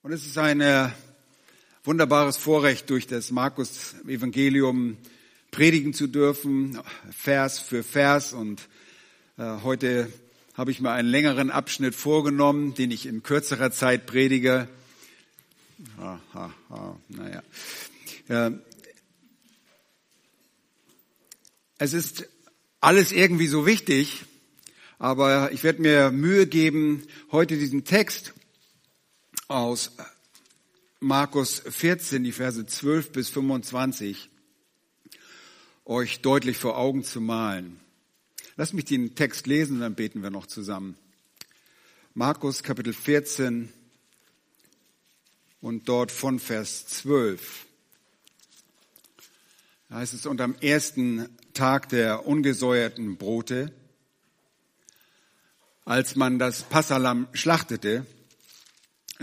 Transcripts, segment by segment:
Und es ist ein äh, wunderbares Vorrecht, durch das Markus-Evangelium predigen zu dürfen, Vers für Vers. Und äh, heute habe ich mir einen längeren Abschnitt vorgenommen, den ich in kürzerer Zeit predige. Ha, ha, ha, naja. Äh, es ist alles irgendwie so wichtig, aber ich werde mir Mühe geben, heute diesen Text aus Markus 14, die Verse 12 bis 25, euch deutlich vor Augen zu malen. Lasst mich den Text lesen dann beten wir noch zusammen. Markus Kapitel 14 und dort von Vers 12. Da heißt es, und am ersten Tag der ungesäuerten Brote, als man das Passalam schlachtete,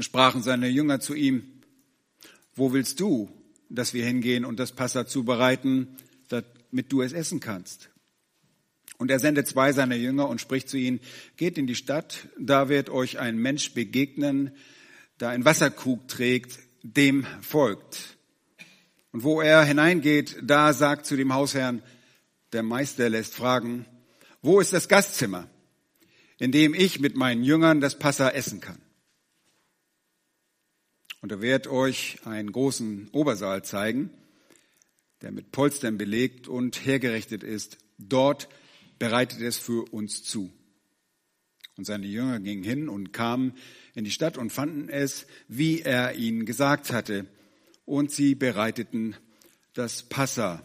sprachen seine Jünger zu ihm, wo willst du, dass wir hingehen und das Passa zubereiten, damit du es essen kannst? Und er sendet zwei seiner Jünger und spricht zu ihnen, geht in die Stadt, da wird euch ein Mensch begegnen, der ein Wasserkrug trägt, dem folgt. Und wo er hineingeht, da sagt zu dem Hausherrn, der Meister lässt fragen, wo ist das Gastzimmer, in dem ich mit meinen Jüngern das Passa essen kann? Und er wird euch einen großen Obersaal zeigen, der mit Polstern belegt und hergerichtet ist. Dort bereitet es für uns zu. Und seine Jünger gingen hin und kamen in die Stadt und fanden es, wie er ihnen gesagt hatte. Und sie bereiteten das Passa.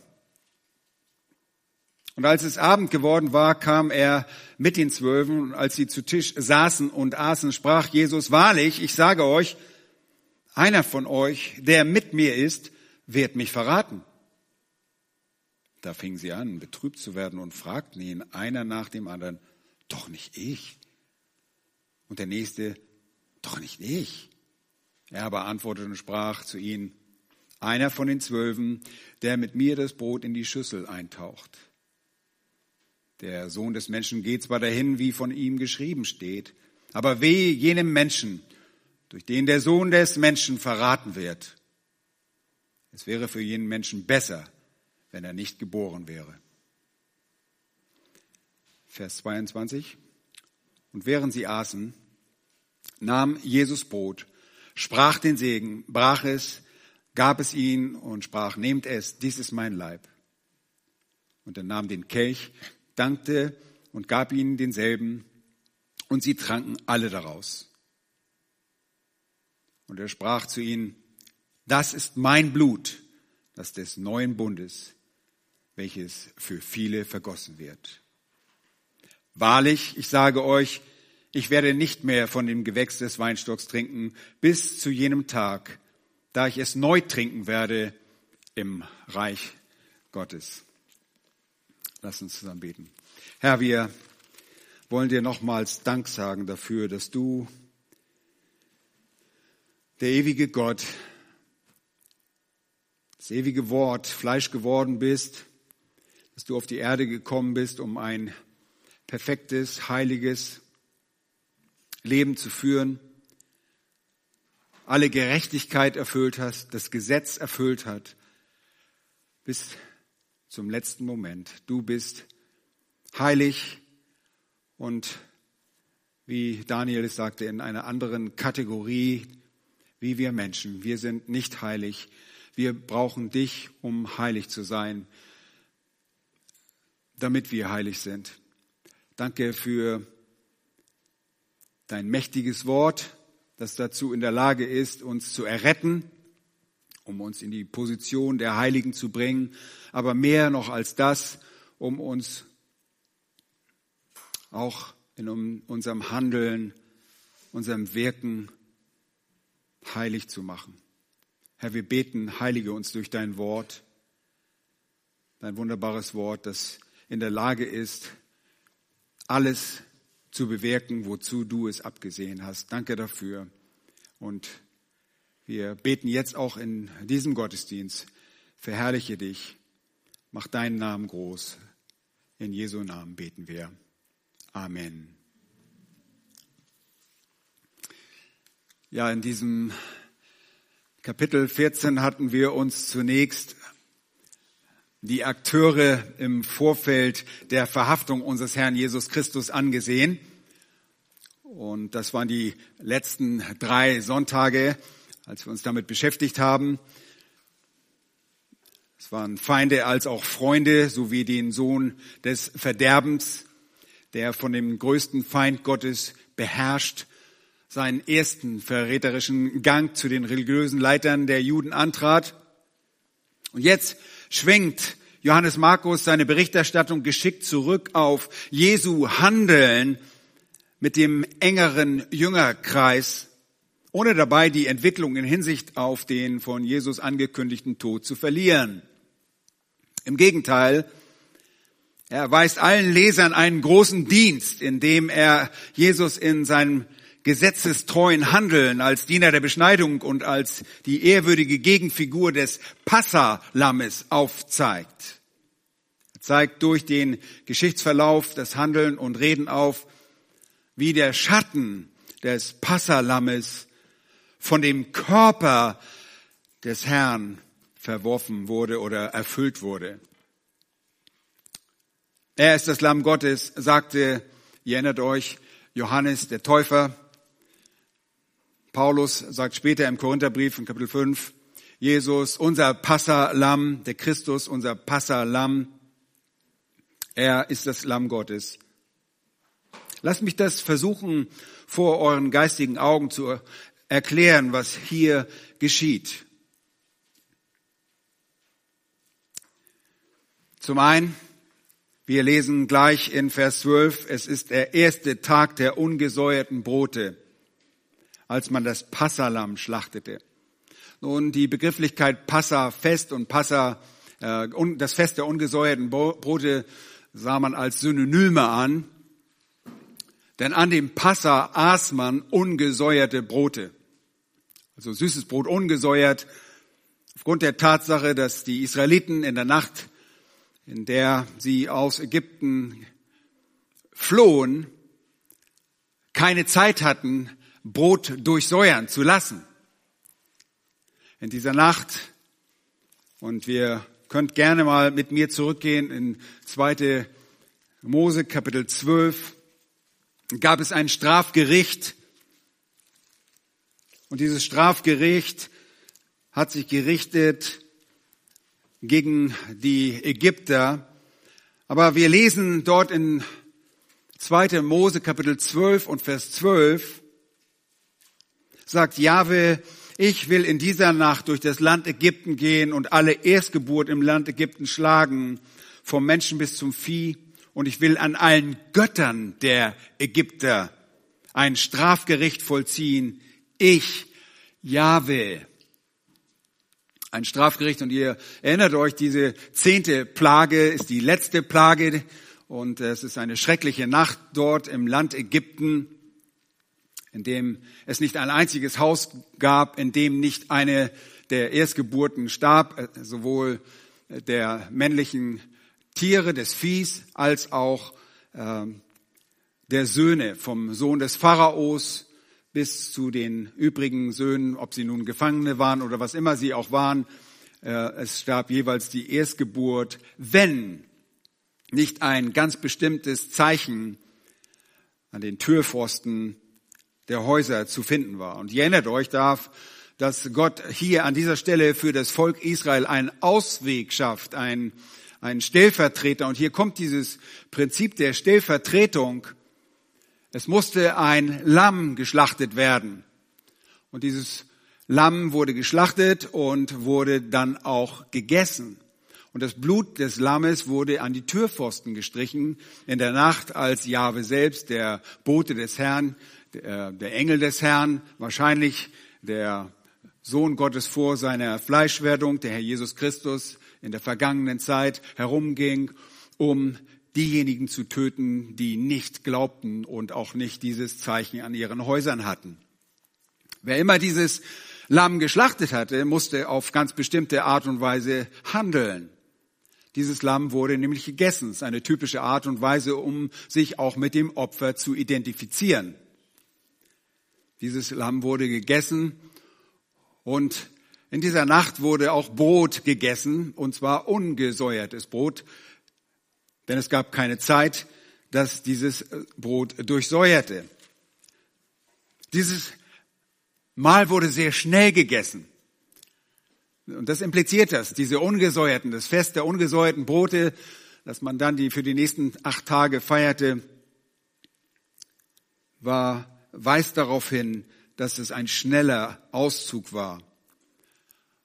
Und als es Abend geworden war, kam er mit den Zwölfen. Und als sie zu Tisch saßen und aßen, sprach Jesus, wahrlich, ich sage euch, einer von euch, der mit mir ist, wird mich verraten. Da fingen sie an, betrübt zu werden und fragten ihn einer nach dem anderen, doch nicht ich. Und der nächste, doch nicht ich. Er aber antwortete und sprach zu ihnen, einer von den Zwölfen, der mit mir das Brot in die Schüssel eintaucht. Der Sohn des Menschen geht zwar dahin, wie von ihm geschrieben steht, aber weh jenem Menschen, durch den der Sohn des Menschen verraten wird. Es wäre für jenen Menschen besser, wenn er nicht geboren wäre. Vers 22. Und während sie aßen, nahm Jesus Brot, sprach den Segen, brach es, gab es ihnen und sprach, nehmt es, dies ist mein Leib. Und er nahm den Kelch, dankte und gab ihnen denselben, und sie tranken alle daraus. Und er sprach zu ihnen, das ist mein Blut, das des neuen Bundes, welches für viele vergossen wird. Wahrlich, ich sage euch, ich werde nicht mehr von dem Gewächs des Weinstocks trinken bis zu jenem Tag, da ich es neu trinken werde im Reich Gottes. Lass uns zusammen beten. Herr, wir wollen dir nochmals Dank sagen dafür, dass du der ewige Gott, das ewige Wort Fleisch geworden bist, dass du auf die Erde gekommen bist, um ein perfektes, heiliges Leben zu führen, alle Gerechtigkeit erfüllt hast, das Gesetz erfüllt hat, bis zum letzten Moment. Du bist heilig und wie Daniel es sagte, in einer anderen Kategorie wie wir Menschen. Wir sind nicht heilig. Wir brauchen dich, um heilig zu sein, damit wir heilig sind. Danke für dein mächtiges Wort, das dazu in der Lage ist, uns zu erretten, um uns in die Position der Heiligen zu bringen, aber mehr noch als das, um uns auch in unserem Handeln, unserem Wirken heilig zu machen. Herr, wir beten, heilige uns durch dein Wort, dein wunderbares Wort, das in der Lage ist, alles zu bewirken, wozu du es abgesehen hast. Danke dafür. Und wir beten jetzt auch in diesem Gottesdienst, verherrliche dich, mach deinen Namen groß. In Jesu Namen beten wir. Amen. Ja, in diesem Kapitel 14 hatten wir uns zunächst die Akteure im Vorfeld der Verhaftung unseres Herrn Jesus Christus angesehen. Und das waren die letzten drei Sonntage, als wir uns damit beschäftigt haben. Es waren Feinde als auch Freunde sowie den Sohn des Verderbens, der von dem größten Feind Gottes beherrscht seinen ersten verräterischen Gang zu den religiösen Leitern der Juden antrat. Und jetzt schwenkt Johannes Markus seine Berichterstattung geschickt zurück auf Jesu Handeln mit dem engeren Jüngerkreis, ohne dabei die Entwicklung in Hinsicht auf den von Jesus angekündigten Tod zu verlieren. Im Gegenteil, er erweist allen Lesern einen großen Dienst, indem er Jesus in seinem gesetzestreuen Handeln als Diener der Beschneidung und als die ehrwürdige Gegenfigur des Passalammes aufzeigt. Er zeigt durch den Geschichtsverlauf das Handeln und Reden auf, wie der Schatten des Passalammes von dem Körper des Herrn verworfen wurde oder erfüllt wurde. Er ist das Lamm Gottes, sagte, ihr erinnert euch, Johannes der Täufer, Paulus sagt später im Korintherbrief in Kapitel 5, Jesus, unser Passalam, der Christus, unser Passalam, er ist das Lamm Gottes. Lasst mich das versuchen, vor euren geistigen Augen zu erklären, was hier geschieht. Zum einen, wir lesen gleich in Vers 12, es ist der erste Tag der ungesäuerten Brote als man das Passalam schlachtete. Nun, die Begrifflichkeit Passafest und Passa, äh, das Fest der ungesäuerten Brote sah man als Synonyme an. Denn an dem Passa aß man ungesäuerte Brote. Also süßes Brot ungesäuert. Aufgrund der Tatsache, dass die Israeliten in der Nacht, in der sie aus Ägypten flohen, keine Zeit hatten, Brot durchsäuern zu lassen. In dieser Nacht, und wir könnt gerne mal mit mir zurückgehen in 2. Mose Kapitel 12, gab es ein Strafgericht. Und dieses Strafgericht hat sich gerichtet gegen die Ägypter. Aber wir lesen dort in 2. Mose Kapitel 12 und Vers 12, sagt Jahwe, ich will in dieser Nacht durch das Land Ägypten gehen und alle Erstgeburt im Land Ägypten schlagen, vom Menschen bis zum Vieh. Und ich will an allen Göttern der Ägypter ein Strafgericht vollziehen. Ich, Jahwe. Ein Strafgericht. Und ihr erinnert euch, diese zehnte Plage ist die letzte Plage. Und es ist eine schreckliche Nacht dort im Land Ägypten in dem es nicht ein einziges Haus gab, in dem nicht eine der Erstgeburten starb, äh, sowohl der männlichen Tiere, des Viehs, als auch äh, der Söhne, vom Sohn des Pharaos bis zu den übrigen Söhnen, ob sie nun Gefangene waren oder was immer sie auch waren. Äh, es starb jeweils die Erstgeburt, wenn nicht ein ganz bestimmtes Zeichen an den Türpfosten der Häuser zu finden war. Und ihr erinnert euch darf, dass Gott hier an dieser Stelle für das Volk Israel einen Ausweg schafft, einen, einen Stellvertreter. Und hier kommt dieses Prinzip der Stellvertretung. Es musste ein Lamm geschlachtet werden. Und dieses Lamm wurde geschlachtet und wurde dann auch gegessen. Und das Blut des Lammes wurde an die Türpfosten gestrichen in der Nacht, als Jahwe selbst, der Bote des Herrn, der, Engel des Herrn, wahrscheinlich der Sohn Gottes vor seiner Fleischwerdung, der Herr Jesus Christus in der vergangenen Zeit herumging, um diejenigen zu töten, die nicht glaubten und auch nicht dieses Zeichen an ihren Häusern hatten. Wer immer dieses Lamm geschlachtet hatte, musste auf ganz bestimmte Art und Weise handeln. Dieses Lamm wurde nämlich gegessen. Das ist eine typische Art und Weise, um sich auch mit dem Opfer zu identifizieren. Dieses Lamm wurde gegessen und In dieser Nacht wurde auch Brot gegessen, und zwar ungesäuertes Brot, denn es gab keine Zeit, dass dieses Brot durchsäuerte. Dieses Mahl wurde sehr schnell gegessen. Und das impliziert das, diese ungesäuerten, das Fest der ungesäuerten Brote, dass man dann die für die nächsten acht Tage feierte, war, weist darauf hin, dass es ein schneller Auszug war.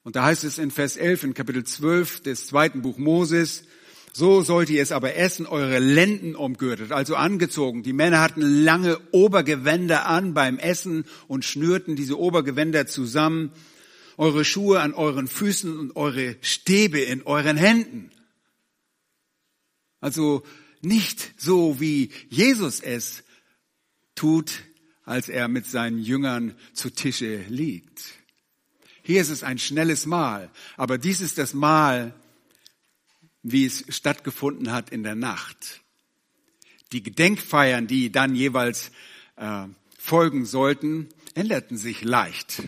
Und da heißt es in Vers 11 in Kapitel 12 des zweiten Buch Moses, so sollt ihr es aber essen, eure Lenden umgürtet, also angezogen. Die Männer hatten lange Obergewänder an beim Essen und schnürten diese Obergewänder zusammen. Eure Schuhe an euren Füßen und eure Stäbe in euren Händen. Also nicht so, wie Jesus es tut, als er mit seinen Jüngern zu Tische liegt. Hier ist es ein schnelles Mahl, aber dies ist das Mahl, wie es stattgefunden hat in der Nacht. Die Gedenkfeiern, die dann jeweils äh, folgen sollten, änderten sich leicht.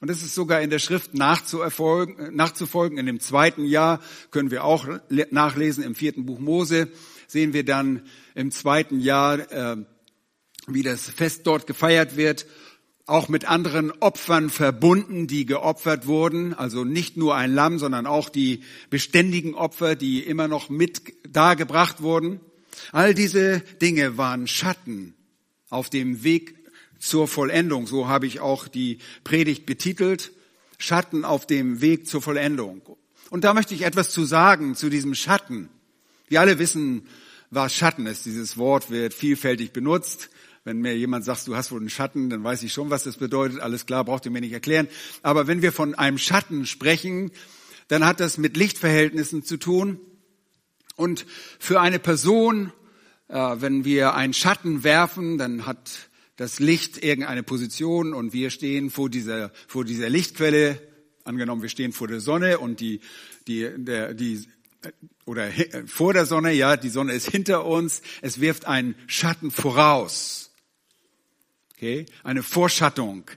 Und es ist sogar in der Schrift nachzufolgen. In dem zweiten Jahr können wir auch nachlesen, im vierten Buch Mose sehen wir dann im zweiten Jahr, äh, wie das Fest dort gefeiert wird auch mit anderen Opfern verbunden, die geopfert wurden. Also nicht nur ein Lamm, sondern auch die beständigen Opfer, die immer noch mit dargebracht wurden. All diese Dinge waren Schatten auf dem Weg zur Vollendung. So habe ich auch die Predigt betitelt. Schatten auf dem Weg zur Vollendung. Und da möchte ich etwas zu sagen zu diesem Schatten. Wir alle wissen, was Schatten ist. Dieses Wort wird vielfältig benutzt. Wenn mir jemand sagt, du hast wohl einen Schatten, dann weiß ich schon, was das bedeutet. Alles klar, braucht ihr mir nicht erklären. Aber wenn wir von einem Schatten sprechen, dann hat das mit Lichtverhältnissen zu tun. Und für eine Person, äh, wenn wir einen Schatten werfen, dann hat das Licht irgendeine Position und wir stehen vor dieser, vor dieser Lichtquelle. Angenommen, wir stehen vor der Sonne und die, die, der, die, oder vor der Sonne, ja, die Sonne ist hinter uns. Es wirft einen Schatten voraus. Okay? Eine Vorschattung.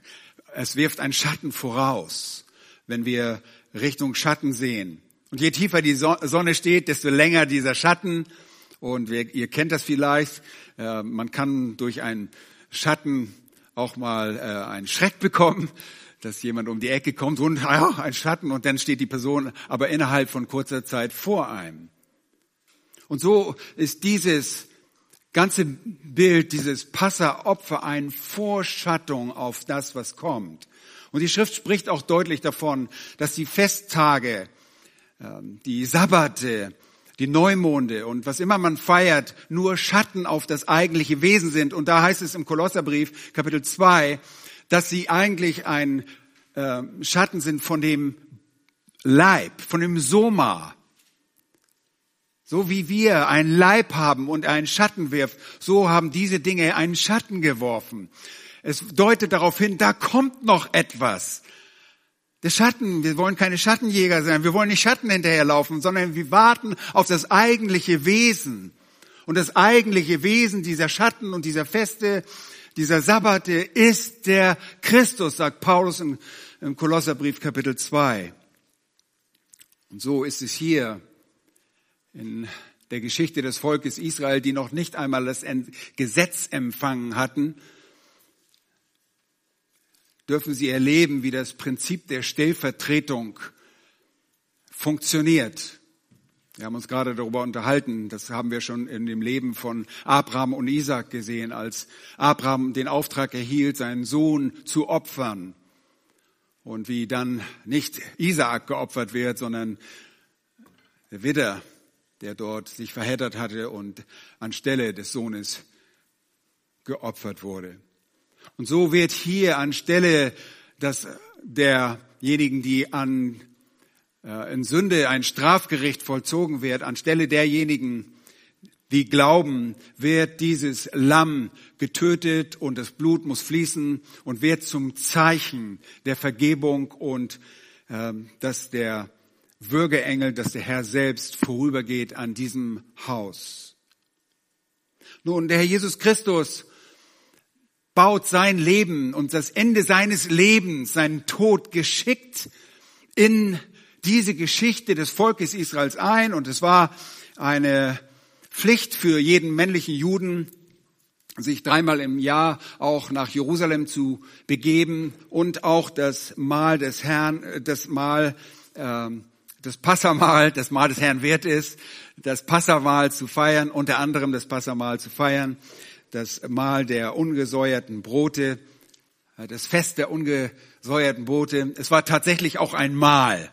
Es wirft einen Schatten voraus, wenn wir Richtung Schatten sehen. Und je tiefer die Sonne steht, desto länger dieser Schatten. Und wir, ihr kennt das vielleicht. Äh, man kann durch einen Schatten auch mal äh, einen Schreck bekommen, dass jemand um die Ecke kommt und ah, ein Schatten und dann steht die Person aber innerhalb von kurzer Zeit vor einem. Und so ist dieses ganze Bild dieses Passeropfer eine Vorschattung auf das, was kommt. Und die Schrift spricht auch deutlich davon, dass die Festtage, ähm, die Sabbate, die Neumonde und was immer man feiert, nur Schatten auf das eigentliche Wesen sind. Und da heißt es im Kolosserbrief, Kapitel 2, dass sie eigentlich ein ähm, Schatten sind von dem Leib, von dem Soma, so wie wir einen Leib haben und einen Schatten wirft, so haben diese Dinge einen Schatten geworfen. Es deutet darauf hin, da kommt noch etwas. Der Schatten, wir wollen keine Schattenjäger sein, wir wollen nicht Schatten hinterherlaufen, sondern wir warten auf das eigentliche Wesen. Und das eigentliche Wesen dieser Schatten und dieser Feste, dieser Sabbate ist der Christus, sagt Paulus im, Kolosserbrief Kapitel 2. Und so ist es hier in der Geschichte des Volkes Israel, die noch nicht einmal das Gesetz empfangen hatten, dürfen sie erleben, wie das Prinzip der Stellvertretung funktioniert. Wir haben uns gerade darüber unterhalten, das haben wir schon in dem Leben von Abraham und Isaac gesehen, als Abraham den Auftrag erhielt, seinen Sohn zu opfern. Und wie dann nicht Isaac geopfert wird, sondern der Widder der dort sich verheddert hatte und anstelle des Sohnes geopfert wurde. Und so wird hier anstelle dass derjenigen, die an äh, in Sünde ein Strafgericht vollzogen wird, anstelle derjenigen, die glauben, wird dieses Lamm getötet und das Blut muss fließen und wird zum Zeichen der Vergebung und äh, dass der Würgeengel, dass der Herr selbst vorübergeht an diesem Haus. Nun, der Herr Jesus Christus baut sein Leben und das Ende seines Lebens, seinen Tod geschickt in diese Geschichte des Volkes Israels ein und es war eine Pflicht für jeden männlichen Juden, sich dreimal im Jahr auch nach Jerusalem zu begeben und auch das Mahl des Herrn, das Mahl, äh, das Passamahl, das Mahl des Herrn wert ist, das Passamahl zu feiern, unter anderem das Passamahl zu feiern, das Mahl der ungesäuerten Brote, äh, das Fest der ungesäuerten Brote. Es war tatsächlich auch ein Mahl.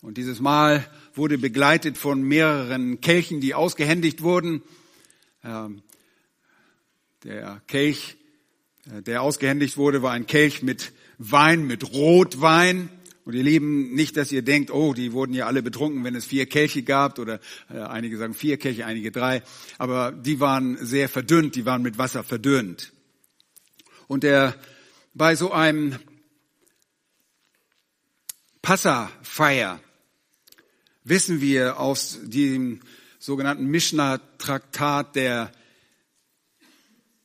Und dieses Mahl wurde begleitet von mehreren Kelchen, die ausgehändigt wurden. Ähm, der Kelch, äh, der ausgehändigt wurde, war ein Kelch mit Wein, mit Rotwein. Und ihr Lieben, nicht, dass ihr denkt, oh, die wurden ja alle betrunken, wenn es vier Kelche gab, oder äh, einige sagen vier Kelche, einige drei. Aber die waren sehr verdünnt, die waren mit Wasser verdünnt. Und der, bei so einem Passafeier wissen wir aus dem sogenannten Mishnah-Traktat der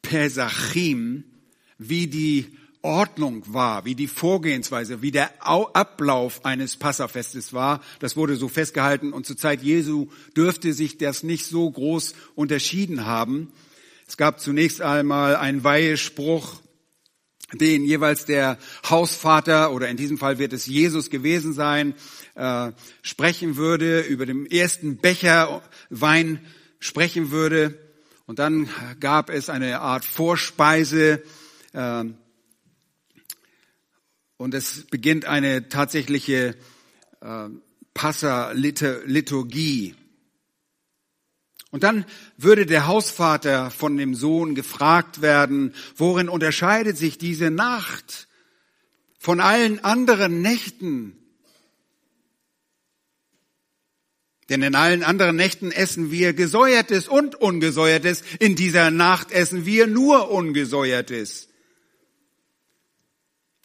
Pesachim, wie die Ordnung war, wie die Vorgehensweise, wie der Ablauf eines Passafestes war. Das wurde so festgehalten und zur Zeit Jesu dürfte sich das nicht so groß unterschieden haben. Es gab zunächst einmal einen Weihespruch, den jeweils der Hausvater oder in diesem Fall wird es Jesus gewesen sein, äh, sprechen würde, über dem ersten Becher Wein sprechen würde. Und dann gab es eine Art Vorspeise. Äh, und es beginnt eine tatsächliche äh, Passa-Liturgie. Und dann würde der Hausvater von dem Sohn gefragt werden, worin unterscheidet sich diese Nacht von allen anderen Nächten? Denn in allen anderen Nächten essen wir gesäuertes und ungesäuertes. In dieser Nacht essen wir nur ungesäuertes.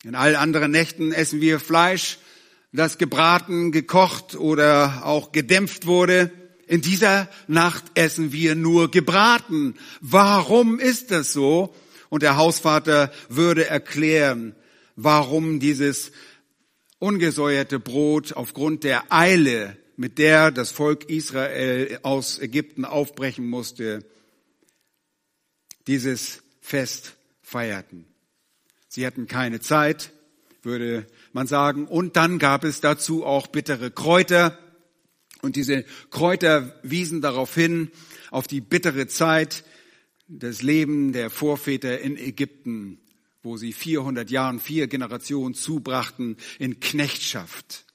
In allen anderen Nächten essen wir Fleisch, das gebraten, gekocht oder auch gedämpft wurde. In dieser Nacht essen wir nur gebraten. Warum ist das so? Und der Hausvater würde erklären, warum dieses ungesäuerte Brot aufgrund der Eile mit der das Volk Israel aus Ägypten aufbrechen musste, dieses Fest feierten. Sie hatten keine Zeit, würde man sagen. Und dann gab es dazu auch bittere Kräuter. Und diese Kräuter wiesen darauf hin, auf die bittere Zeit des Lebens der Vorväter in Ägypten, wo sie 400 Jahren, vier Generationen zubrachten in Knechtschaft.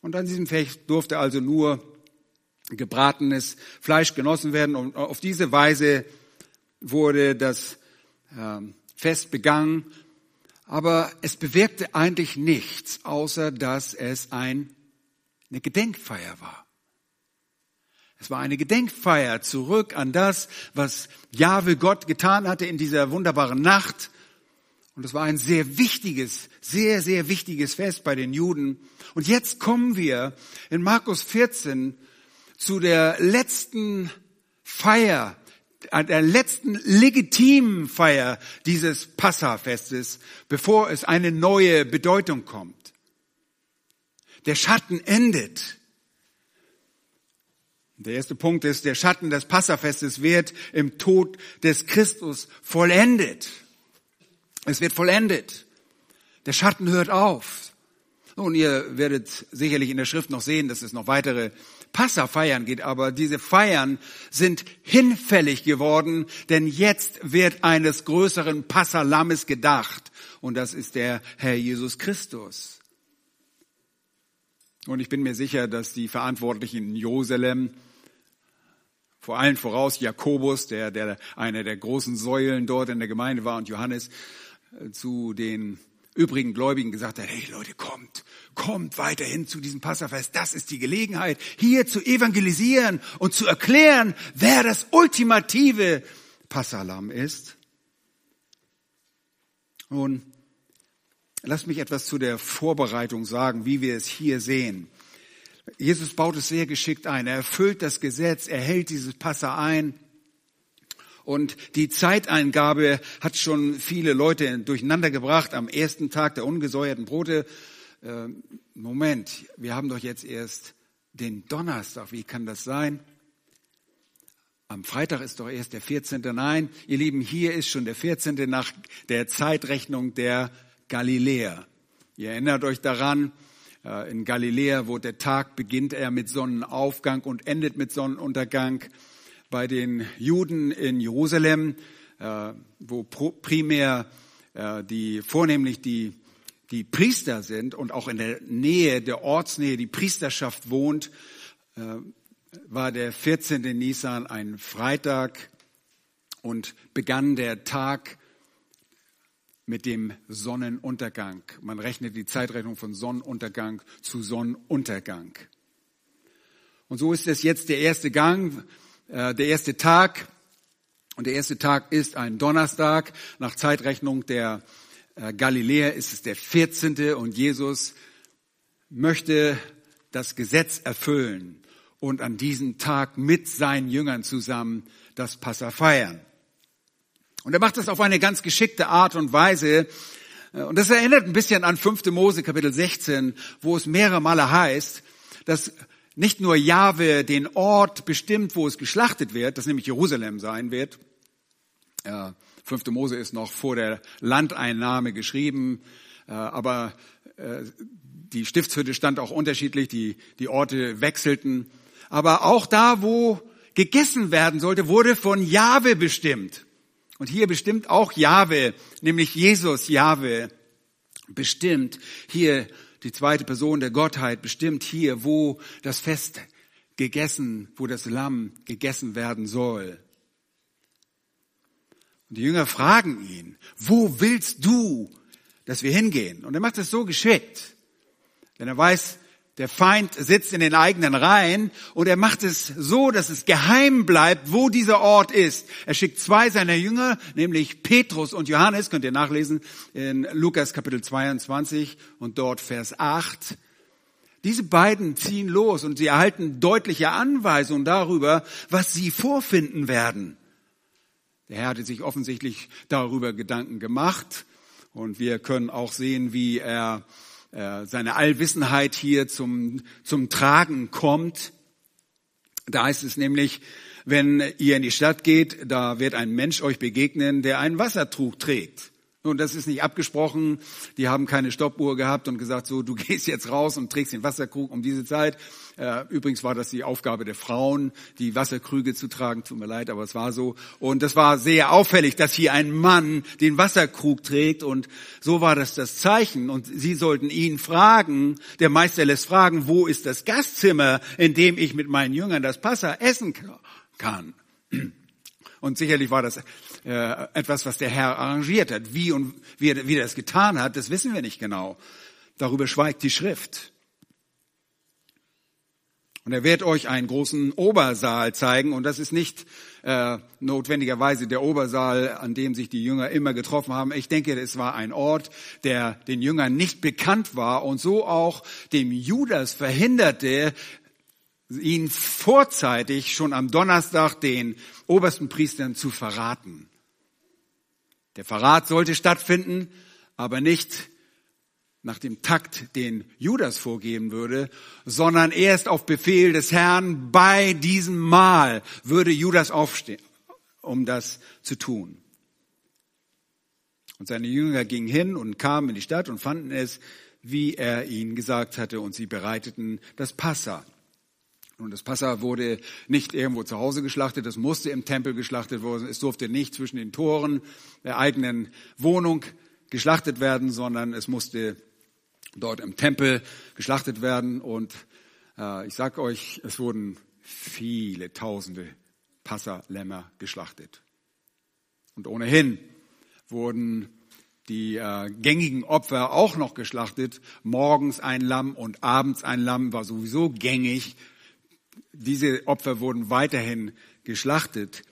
Und an diesem Fest durfte also nur gebratenes Fleisch genossen werden. Und auf diese Weise wurde das ähm, Fest begangen. Aber es bewirkte eigentlich nichts, außer dass es ein, eine Gedenkfeier war. Es war eine Gedenkfeier zurück an das, was Jahwe Gott getan hatte in dieser wunderbaren Nacht und es war ein sehr wichtiges, sehr, sehr wichtiges Fest bei den Juden. Und jetzt kommen wir in Markus 14 zu der letzten Feier, der letzten legitimen Feier dieses Passafestes, bevor es eine neue Bedeutung kommt. Der Schatten endet. Der erste Punkt ist, der Schatten des Passafestes wird im Tod des Christus vollendet. Es wird vollendet. Der Schatten hört auf. Nun, ihr werdet sicherlich in der Schrift noch sehen, dass es noch weitere Passafeiern geht, aber diese Feiern sind hinfällig geworden, denn jetzt wird eines größeren Passalammes gedacht und das ist der Herr Jesus Christus. Und ich bin mir sicher, dass die Verantwortlichen in Jerusalem, vor allen voraus Jakobus, der, der einer der großen Säulen dort in der Gemeinde war und Johannes, zu den übrigen Gläubigen gesagt hat, hey Leute, kommt, kommt weiterhin zu diesem Passafest. Das ist die Gelegenheit, hier zu evangelisieren und zu erklären, wer das ultimative Passalam ist. Nun, lasst mich etwas zu der Vorbereitung sagen, wie wir es hier sehen. Jesus baut es sehr geschickt ein. Er erfüllt das Gesetz, er hält dieses Passa ein. Und die Zeiteingabe hat schon viele Leute durcheinander gebracht am ersten Tag der ungesäuerten Brote. Äh, Moment, wir haben doch jetzt erst den Donnerstag. Wie kann das sein? Am Freitag ist doch erst der 14. Nein, ihr Lieben, hier ist schon der 14. nach der Zeitrechnung der Galiläer. Ihr erinnert euch daran, äh, in Galiläa, wo der Tag beginnt er mit Sonnenaufgang und endet mit Sonnenuntergang. Bei den Juden in Jerusalem, äh, wo primär äh, die, vornehmlich die, die Priester sind und auch in der Nähe, der Ortsnähe, die Priesterschaft wohnt, war der 14. Nisan ein Freitag und begann der Tag mit dem Sonnenuntergang. Man rechnet die Zeitrechnung von Sonnenuntergang zu Sonnenuntergang. Und so ist es jetzt der erste Gang, äh, der erste Tag. Und der erste Tag ist ein Donnerstag. Nach Zeitrechnung der äh, Galiläer ist es der 14. Und Jesus möchte das Gesetz erfüllen und an diesem Tag mit seinen Jüngern zusammen das Passa feiern. Und er macht das auf eine ganz geschickte Art und Weise. Und das erinnert ein bisschen an 5. Mose Kapitel 16, wo es mehrere Male heißt, dass nicht nur Jahwe den Ort bestimmt, wo es geschlachtet wird, das nämlich Jerusalem sein wird. 5. Mose ist noch vor der Landeinnahme geschrieben, äh, aber äh, die Stiftshütte stand auch unterschiedlich, die, die Orte wechselten. Aber auch da, wo gegessen werden sollte, wurde von Jahwe bestimmt. Und hier bestimmt auch Jahwe, nämlich Jesus Jahwe, bestimmt hier die zweite Person der Gottheit, bestimmt hier, wo das Fest gegessen, wo das Lamm gegessen werden soll. Und die Jünger fragen ihn, wo willst du, dass wir hingehen? Und er macht es so geschickt, denn er weiß, der Feind sitzt in den eigenen Reihen und er macht es so, dass es geheim bleibt, wo dieser Ort ist. Er schickt zwei seiner Jünger, nämlich Petrus und Johannes, könnt ihr nachlesen in Lukas Kapitel 22 und dort Vers 8. Diese beiden ziehen los und sie erhalten deutliche Anweisungen darüber, was sie vorfinden werden. Der Herr hatte sich offensichtlich darüber Gedanken gemacht und wir können auch sehen, wie er seine Allwissenheit hier zum, zum Tragen kommt. Da heißt es nämlich, wenn ihr in die Stadt geht, da wird ein Mensch euch begegnen, der einen Wassertrug trägt. Nun, das ist nicht abgesprochen. Die haben keine Stoppuhr gehabt und gesagt, so, du gehst jetzt raus und trägst den Wasserkrug um diese Zeit. Äh, übrigens war das die Aufgabe der Frauen, die Wasserkrüge zu tragen. Tut mir leid, aber es war so. Und das war sehr auffällig, dass hier ein Mann den Wasserkrug trägt. Und so war das das Zeichen. Und sie sollten ihn fragen, der Meister lässt fragen, wo ist das Gastzimmer, in dem ich mit meinen Jüngern das Passa essen kann? Und sicherlich war das äh, etwas, was der Herr arrangiert hat. Wie und wie wie er das getan hat, das wissen wir nicht genau. Darüber schweigt die Schrift. Und er wird euch einen großen Obersaal zeigen. Und das ist nicht äh, notwendigerweise der Obersaal, an dem sich die Jünger immer getroffen haben. Ich denke, es war ein Ort, der den Jüngern nicht bekannt war und so auch dem Judas verhinderte, ihn vorzeitig schon am Donnerstag den obersten Priestern zu verraten. Der Verrat sollte stattfinden, aber nicht nach dem Takt, den Judas vorgeben würde, sondern erst auf Befehl des Herrn bei diesem Mahl würde Judas aufstehen, um das zu tun. Und seine Jünger gingen hin und kamen in die Stadt und fanden es, wie er ihnen gesagt hatte, und sie bereiteten das Passa. Und das Passa wurde nicht irgendwo zu Hause geschlachtet, es musste im Tempel geschlachtet werden. Es durfte nicht zwischen den Toren der eigenen Wohnung geschlachtet werden, sondern es musste dort im Tempel geschlachtet werden. Und äh, ich sag euch, es wurden viele tausende Passalämmer geschlachtet. Und ohnehin wurden die äh, gängigen Opfer auch noch geschlachtet. Morgens ein Lamm und abends ein Lamm war sowieso gängig diese Opfer wurden weiterhin geschlachtet.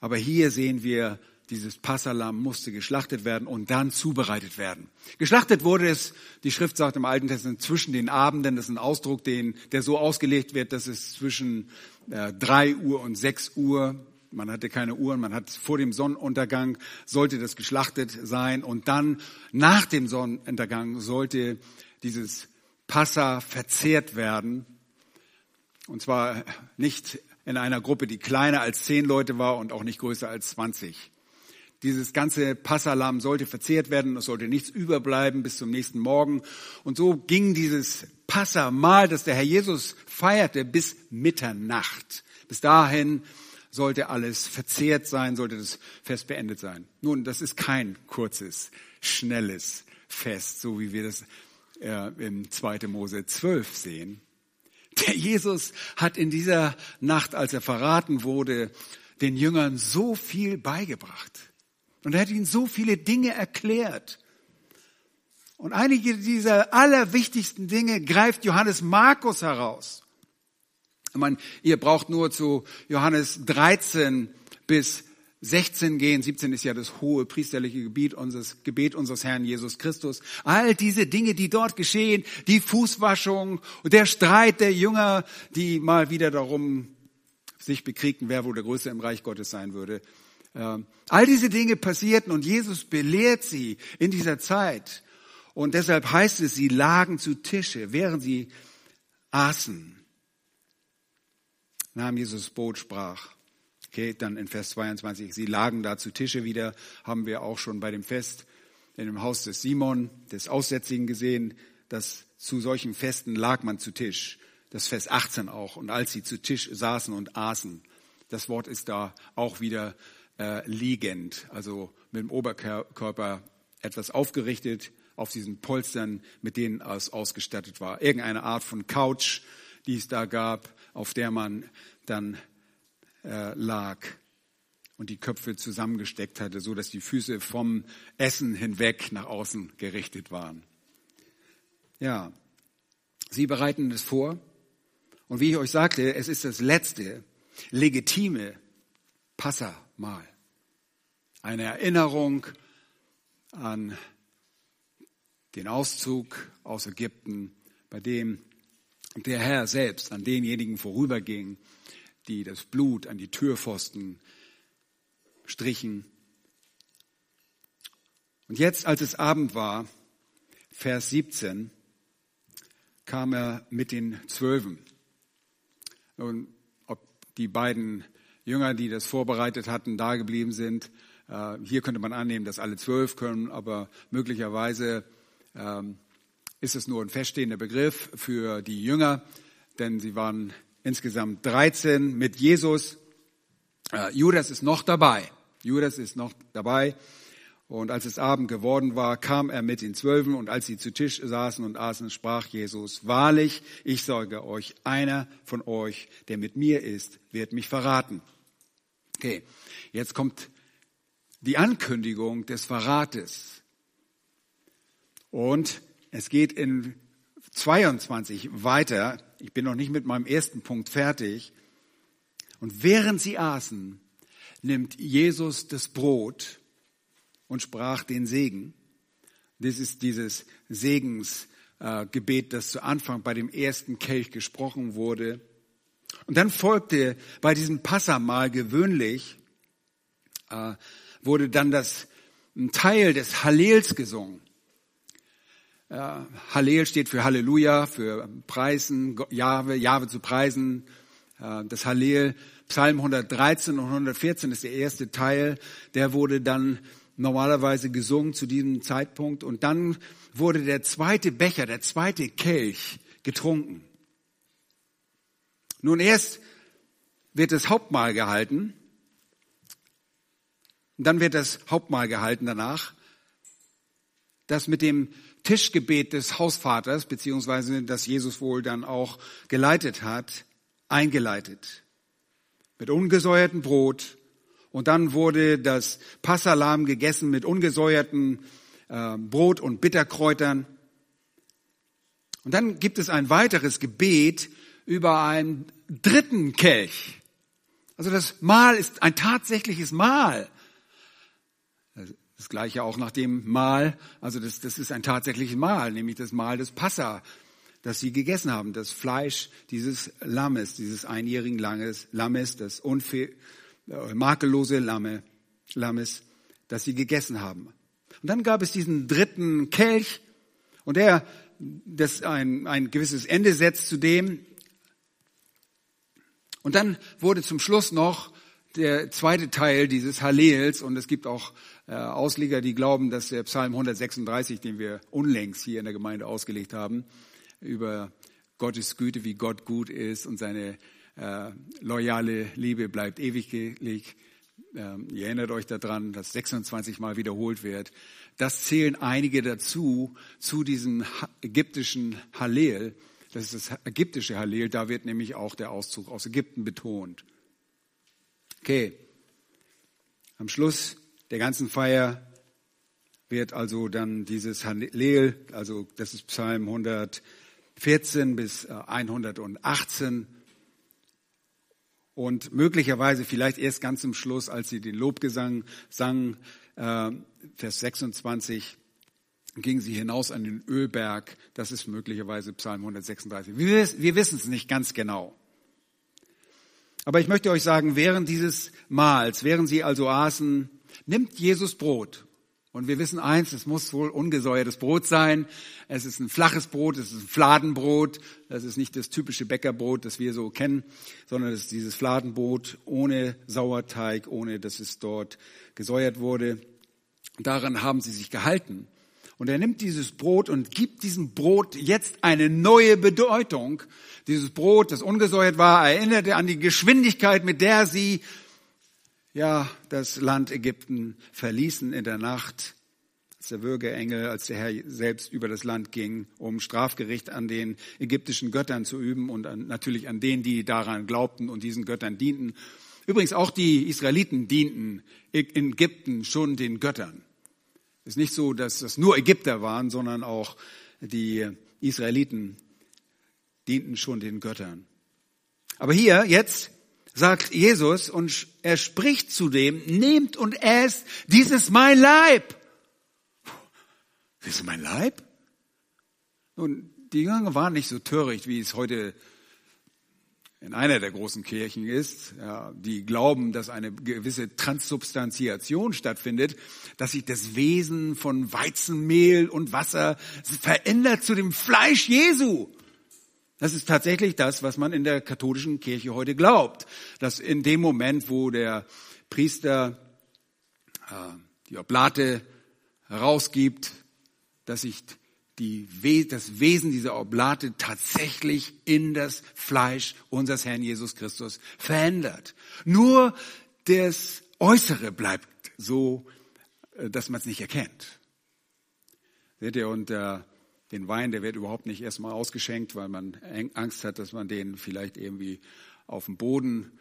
Aber hier sehen wir, dieses Passalam musste geschlachtet werden und dann zubereitet werden. Geschlachtet wurde es, die Schrift sagt im Alten Testament, zwischen den Abenden. Das ist ein Ausdruck, den, der so ausgelegt wird, dass es zwischen äh, Uhr und sechs Uhr Man hatte keine Uhren, man hat vor dem Sonnenuntergang sollte das geschlachtet sein und dann nach dem Sonnenuntergang sollte dieses Passa verzehrt werden. Und zwar nicht in einer Gruppe, die kleiner als zehn Leute war und auch nicht größer als 20. Dieses ganze Passalam sollte verzehrt werden, es sollte nichts überbleiben bis zum nächsten Morgen. Und so ging dieses Passamal, das der Herr Jesus feierte, bis Mitternacht. Bis dahin sollte alles verzehrt sein, sollte das Fest beendet sein. Nun, das ist kein kurzes, schnelles Fest, so wie wir das äh, im 2. Mose 12 sehen. Der Jesus hat in dieser Nacht, als er verraten wurde, den Jüngern so viel beigebracht. Und er hat ihnen so viele Dinge erklärt. Und einige dieser allerwichtigsten Dinge greift Johannes Markus heraus. Ich meine, ihr braucht nur zu Johannes 13 bis 16 gehen. 17 ist ja das hohe priesterliche Gebiet unseres, Gebet unseres Herrn Jesus Christus. All diese Dinge, die dort geschehen, die Fußwaschung, der Streit der Jünger, die mal wieder darum sich bekriegten, wer wohl der Größte im Reich Gottes sein würde. All diese Dinge passierten und Jesus belehrt sie in dieser Zeit. Und deshalb heißt es, sie lagen zu Tische, während sie aßen. Nahm Jesus Boot, sprach. Okay, dann in Vers 22, sie lagen da zu Tische wieder, haben wir auch schon bei dem Fest in dem Haus des Simon, des Aussätzigen gesehen, dass zu solchen Festen lag man zu Tisch. Das Vers 18 auch. Und als sie zu Tisch saßen und aßen, das Wort ist da auch wieder äh, liegend, also mit dem Oberkörper etwas aufgerichtet auf diesen Polstern, mit denen es ausgestattet war. Irgendeine Art von Couch, die es da gab, auf der man dann äh, lag und die Köpfe zusammengesteckt hatte, so dass die Füße vom Essen hinweg nach außen gerichtet waren. Ja, sie bereiten es vor. Und wie ich euch sagte, es ist das letzte legitime Passamal. Eine Erinnerung an den Auszug aus Ägypten, bei dem der Herr selbst an denjenigen vorüberging, die das Blut an die Türpfosten strichen. Und jetzt, als es Abend war, Vers 17, kam er mit den Zwölfen. Und ob die beiden Jünger, die das vorbereitet hatten, da geblieben sind, hier könnte man annehmen, dass alle zwölf können, aber möglicherweise ähm, ist es nur ein feststehender Begriff für die Jünger, denn sie waren insgesamt 13 mit Jesus. Äh, Judas ist noch dabei. Judas ist noch dabei. Und als es Abend geworden war, kam er mit den Zwölfen und als sie zu Tisch saßen und aßen, sprach Jesus, wahrlich, ich sage euch, einer von euch, der mit mir ist, wird mich verraten. Okay, jetzt kommt die Ankündigung des Verrates. Und es geht in 22 weiter. Ich bin noch nicht mit meinem ersten Punkt fertig. Und während sie aßen, nimmt Jesus das Brot und sprach den Segen. Das ist dieses Segensgebet, das zu Anfang bei dem ersten Kelch gesprochen wurde. Und dann folgte bei diesem Passamal gewöhnlich, äh, wurde dann das ein Teil des Hallels gesungen. Äh, Hallel steht für Halleluja, für Preisen, Jahwe, Jahwe zu preisen. Äh, das Hallel, Psalm 113 und 114 ist der erste Teil. Der wurde dann normalerweise gesungen zu diesem Zeitpunkt. Und dann wurde der zweite Becher, der zweite Kelch getrunken. Nun erst wird das Hauptmahl gehalten. Und dann wird das Hauptmahl gehalten danach. Das mit dem Tischgebet des Hausvaters, beziehungsweise das Jesus wohl dann auch geleitet hat, eingeleitet. Mit ungesäuertem Brot. Und dann wurde das Passalam gegessen mit ungesäuertem äh, Brot und Bitterkräutern. Und dann gibt es ein weiteres Gebet über einen dritten Kelch. Also das Mahl ist ein tatsächliches Mahl. Das gleiche auch nach dem Mahl, also das, das ist ein tatsächliches Mahl, nämlich das Mahl des Passa, das sie gegessen haben, das Fleisch dieses Lammes, dieses einjährigen Lammes, das unfe äh, makellose Lamme, Lammes, das sie gegessen haben. Und dann gab es diesen dritten Kelch und der das ein, ein gewisses Ende setzt zu dem. Und dann wurde zum Schluss noch der zweite Teil dieses Hallels und es gibt auch Ausleger, die glauben, dass der Psalm 136, den wir unlängst hier in der Gemeinde ausgelegt haben, über Gottes Güte, wie Gott gut ist und seine äh, loyale Liebe bleibt ewig. Ähm, ihr erinnert euch daran, dass 26 Mal wiederholt wird. Das zählen einige dazu, zu diesem ägyptischen Hallel. Das ist das ägyptische Hallel, da wird nämlich auch der Auszug aus Ägypten betont. Okay, am Schluss der ganzen Feier wird also dann dieses Hallel, also das ist Psalm 114 bis 118 äh, und möglicherweise vielleicht erst ganz zum Schluss, als sie den Lobgesang sangen, äh, Vers 26, gingen sie hinaus an den Ölberg. Das ist möglicherweise Psalm 136. Wir, wir wissen es nicht ganz genau. Aber ich möchte euch sagen, während dieses Mahls, während sie also aßen, nimmt Jesus Brot und wir wissen eins, es muss wohl ungesäuertes Brot sein. Es ist ein flaches Brot, es ist ein Fladenbrot. Das ist nicht das typische Bäckerbrot, das wir so kennen, sondern es ist dieses Fladenbrot ohne Sauerteig, ohne dass es dort gesäuert wurde. Daran haben sie sich gehalten. Und er nimmt dieses Brot und gibt diesem Brot jetzt eine neue Bedeutung. Dieses Brot, das ungesäuert war, erinnerte an die Geschwindigkeit, mit der sie ja, das Land Ägypten verließen in der Nacht, als der Würgeengel, als der Herr selbst über das Land ging, um Strafgericht an den ägyptischen Göttern zu üben und an, natürlich an denen, die daran glaubten und diesen Göttern dienten. Übrigens auch die Israeliten dienten in Ägypten schon den Göttern. Es ist nicht so, dass das nur Ägypter waren, sondern auch die Israeliten dienten schon den Göttern. Aber hier jetzt sagt Jesus und er spricht zu dem, nehmt und esst, dies ist mein Leib. Das ist mein Leib? Nun, die Jünger waren nicht so töricht, wie es heute in einer der großen Kirchen ist, ja, die glauben, dass eine gewisse Transsubstantiation stattfindet, dass sich das Wesen von Weizenmehl und Wasser verändert zu dem Fleisch Jesu. Das ist tatsächlich das, was man in der katholischen Kirche heute glaubt, dass in dem Moment, wo der Priester äh, die Oblate herausgibt, dass sich die, das Wesen dieser Oblate tatsächlich in das Fleisch unseres Herrn Jesus Christus verändert. Nur das Äußere bleibt so, äh, dass man es nicht erkennt. Seht ihr, und äh, den Wein, der wird überhaupt nicht erstmal ausgeschenkt, weil man Angst hat, dass man den vielleicht irgendwie auf dem Boden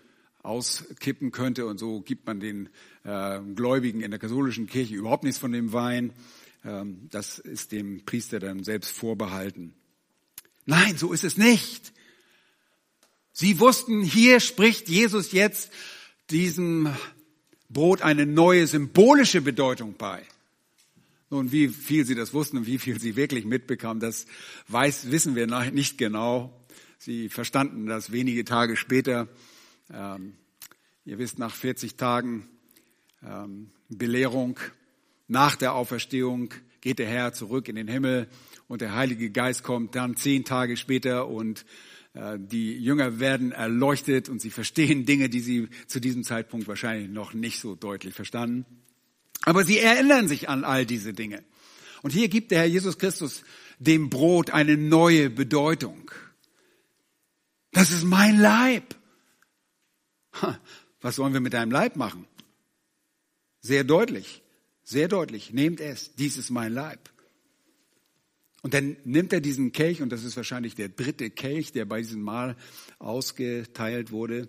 auskippen könnte und so gibt man den äh, Gläubigen in der katholischen Kirche überhaupt nichts von dem Wein. Ähm, das ist dem Priester dann selbst vorbehalten. Nein, so ist es nicht. Sie wussten, hier spricht Jesus jetzt diesem Brot eine neue symbolische Bedeutung bei. Nun, wie viel sie das wussten und wie viel sie wirklich mitbekamen, das weiß, wissen wir nicht genau. Sie verstanden das wenige Tage später. Ähm, ihr wisst, nach 40 Tagen ähm, Belehrung, nach der Auferstehung geht der Herr zurück in den Himmel und der Heilige Geist kommt dann zehn Tage später und äh, die Jünger werden erleuchtet und sie verstehen Dinge, die sie zu diesem Zeitpunkt wahrscheinlich noch nicht so deutlich verstanden. Aber sie erinnern sich an all diese Dinge. Und hier gibt der Herr Jesus Christus dem Brot eine neue Bedeutung. Das ist mein Leib. Was sollen wir mit deinem Leib machen? Sehr deutlich, sehr deutlich. Nehmt es, dies ist mein Leib. Und dann nimmt er diesen Kelch, und das ist wahrscheinlich der dritte Kelch, der bei diesem Mahl ausgeteilt wurde.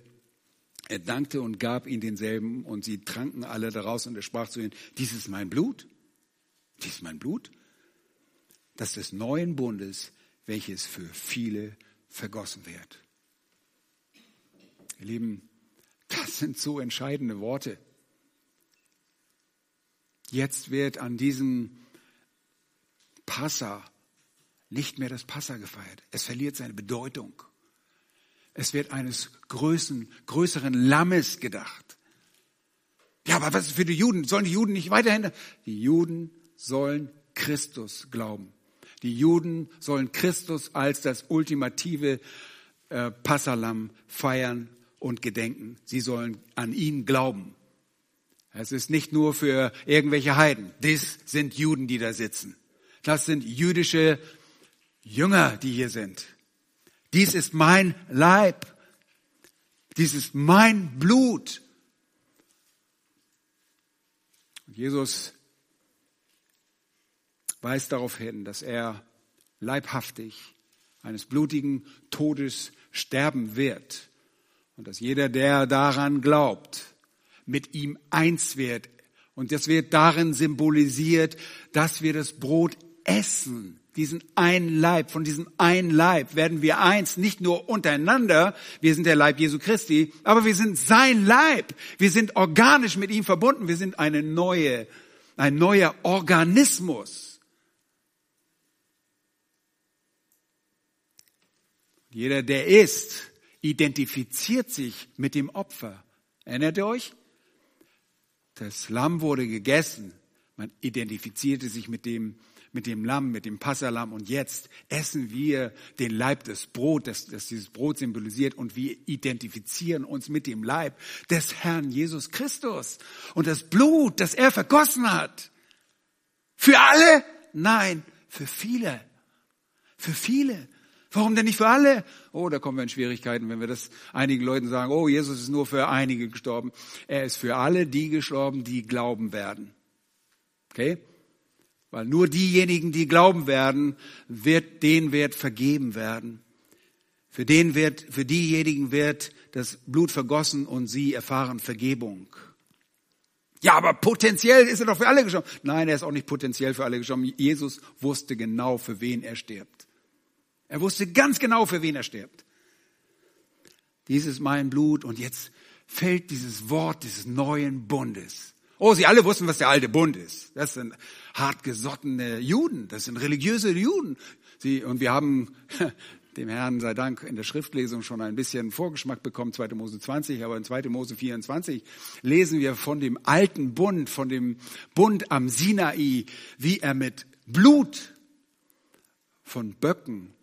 Er dankte und gab ihnen denselben und sie tranken alle daraus und er sprach zu ihnen, dies ist mein Blut, dies ist mein Blut, das des neuen Bundes, welches für viele vergossen wird. Ihr Lieben, das sind so entscheidende Worte. Jetzt wird an diesem Passa nicht mehr das Passa gefeiert. Es verliert seine Bedeutung. Es wird eines größeren, größeren Lammes gedacht. Ja, aber was ist für die Juden? Sollen die Juden nicht weiterhin? Die Juden sollen Christus glauben. Die Juden sollen Christus als das ultimative äh, Passalam feiern und gedenken. Sie sollen an ihn glauben. Es ist nicht nur für irgendwelche Heiden. Das sind Juden, die da sitzen. Das sind jüdische Jünger, die hier sind. Dies ist mein Leib. Dies ist mein Blut. Und Jesus weist darauf hin, dass er leibhaftig eines blutigen Todes sterben wird und dass jeder, der daran glaubt, mit ihm eins wird. Und das wird darin symbolisiert, dass wir das Brot essen. Diesen einen Leib, von diesem einen Leib werden wir eins, nicht nur untereinander, wir sind der Leib Jesu Christi, aber wir sind sein Leib. Wir sind organisch mit ihm verbunden, wir sind eine neue, ein neuer Organismus. Jeder, der isst, identifiziert sich mit dem Opfer. Erinnert ihr euch? Das Lamm wurde gegessen. Man identifizierte sich mit dem, mit dem Lamm, mit dem Passalam. Und jetzt essen wir den Leib des Brot, das, das dieses Brot symbolisiert. Und wir identifizieren uns mit dem Leib des Herrn Jesus Christus. Und das Blut, das er vergossen hat. Für alle? Nein, für viele. Für viele. Warum denn nicht für alle? Oh, da kommen wir in Schwierigkeiten, wenn wir das einigen Leuten sagen, oh, Jesus ist nur für einige gestorben. Er ist für alle die gestorben, die glauben werden. Okay? Weil nur diejenigen, die glauben werden, wird, denen wird vergeben werden. Für den wird, für diejenigen wird das Blut vergossen und sie erfahren Vergebung. Ja, aber potenziell ist er doch für alle gestorben. Nein, er ist auch nicht potenziell für alle gestorben. Jesus wusste genau, für wen er stirbt. Er wusste ganz genau, für wen er stirbt. Dies ist mein Blut und jetzt fällt dieses Wort des neuen Bundes. Oh, sie alle wussten, was der alte Bund ist. Das sind hartgesottene Juden, das sind religiöse Juden. Sie, und wir haben dem Herrn sei Dank in der Schriftlesung schon ein bisschen Vorgeschmack bekommen, 2. Mose 20, aber in 2. Mose 24 lesen wir von dem alten Bund, von dem Bund am Sinai, wie er mit Blut von Böcken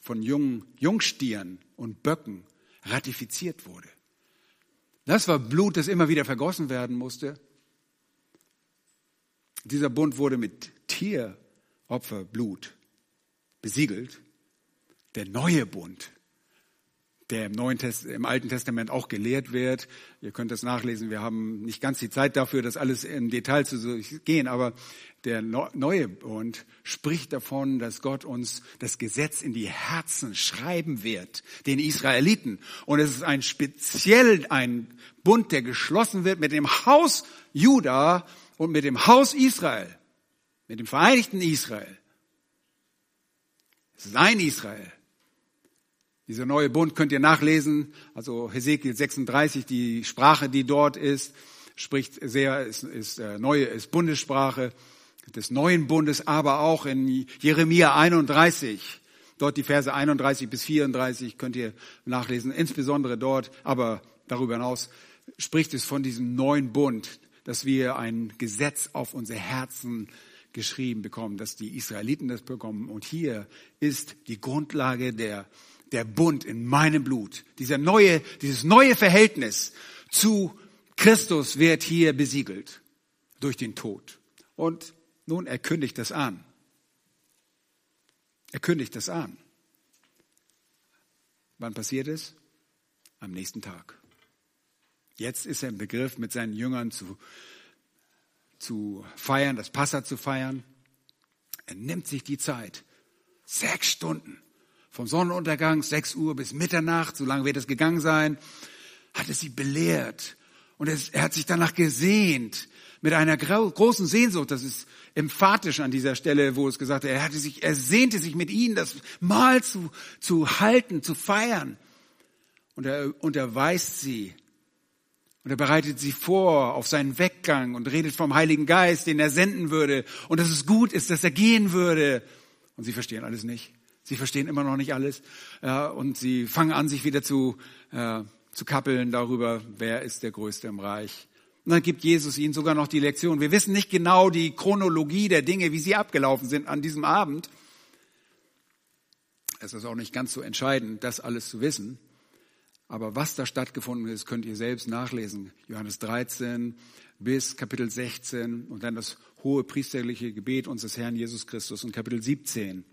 von jungen Jungstieren und Böcken ratifiziert wurde. Das war Blut, das immer wieder vergossen werden musste. Dieser Bund wurde mit Tieropferblut besiegelt. Der neue Bund der im, Neuen Test, im Alten Testament auch gelehrt wird. Ihr könnt das nachlesen. Wir haben nicht ganz die Zeit dafür, das alles in Detail zu gehen, aber der neue Bund spricht davon, dass Gott uns das Gesetz in die Herzen schreiben wird, den Israeliten. Und es ist ein speziell ein Bund, der geschlossen wird mit dem Haus Juda und mit dem Haus Israel, mit dem vereinigten Israel. Es ist ein Israel. Dieser neue Bund könnt ihr nachlesen, also Hesekiel 36, die Sprache, die dort ist, spricht sehr, ist, ist äh, neue, ist Bundessprache des neuen Bundes, aber auch in Jeremia 31, dort die Verse 31 bis 34 könnt ihr nachlesen, insbesondere dort, aber darüber hinaus spricht es von diesem neuen Bund, dass wir ein Gesetz auf unser Herzen geschrieben bekommen, dass die Israeliten das bekommen. Und hier ist die Grundlage der der Bund in meinem Blut. Dieser neue, dieses neue Verhältnis zu Christus wird hier besiegelt durch den Tod. Und nun, er kündigt das an. Er kündigt das an. Wann passiert es? Am nächsten Tag. Jetzt ist er im Begriff, mit seinen Jüngern zu, zu feiern, das Passa zu feiern. Er nimmt sich die Zeit. Sechs Stunden vom Sonnenuntergang, 6 Uhr bis Mitternacht, so lange wird es gegangen sein, hat es sie belehrt. Und es, er hat sich danach gesehnt, mit einer großen Sehnsucht, das ist emphatisch an dieser Stelle, wo es gesagt hat, er hatte sich, er sehnte sich mit ihnen, das Mahl zu, zu halten, zu feiern. Und er unterweist sie. Und er bereitet sie vor auf seinen Weggang und redet vom Heiligen Geist, den er senden würde. Und dass es gut ist, dass er gehen würde. Und sie verstehen alles nicht. Sie verstehen immer noch nicht alles äh, und sie fangen an, sich wieder zu, äh, zu kappeln darüber, wer ist der Größte im Reich. Und dann gibt Jesus ihnen sogar noch die Lektion. Wir wissen nicht genau die Chronologie der Dinge, wie sie abgelaufen sind an diesem Abend. Es ist auch nicht ganz so entscheidend, das alles zu wissen. Aber was da stattgefunden ist, könnt ihr selbst nachlesen. Johannes 13 bis Kapitel 16 und dann das hohe priesterliche Gebet unseres Herrn Jesus Christus und Kapitel 17.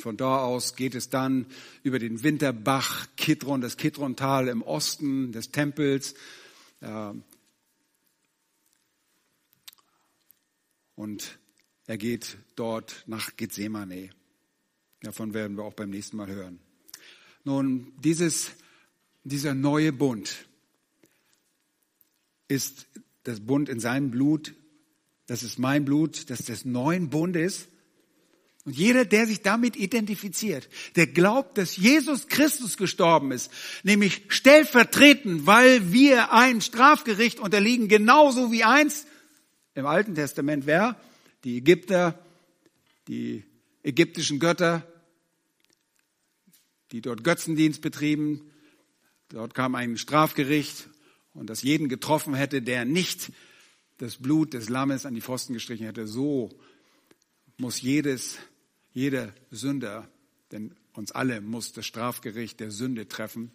Von da aus geht es dann über den Winterbach Kidron, das Kidrontal im Osten des Tempels. Und er geht dort nach Gethsemane. Davon werden wir auch beim nächsten Mal hören. Nun, dieses, dieser neue Bund ist das Bund in seinem Blut. Das ist mein Blut, das des neuen Bundes. Und jeder, der sich damit identifiziert, der glaubt, dass Jesus Christus gestorben ist, nämlich stellvertretend, weil wir ein Strafgericht unterliegen, genauso wie eins im Alten Testament wäre, die Ägypter, die ägyptischen Götter, die dort Götzendienst betrieben. Dort kam ein Strafgericht und das jeden getroffen hätte, der nicht das Blut des Lammes an die Pfosten gestrichen hätte. So muss jedes, jeder Sünder, denn uns alle muss das Strafgericht der Sünde treffen,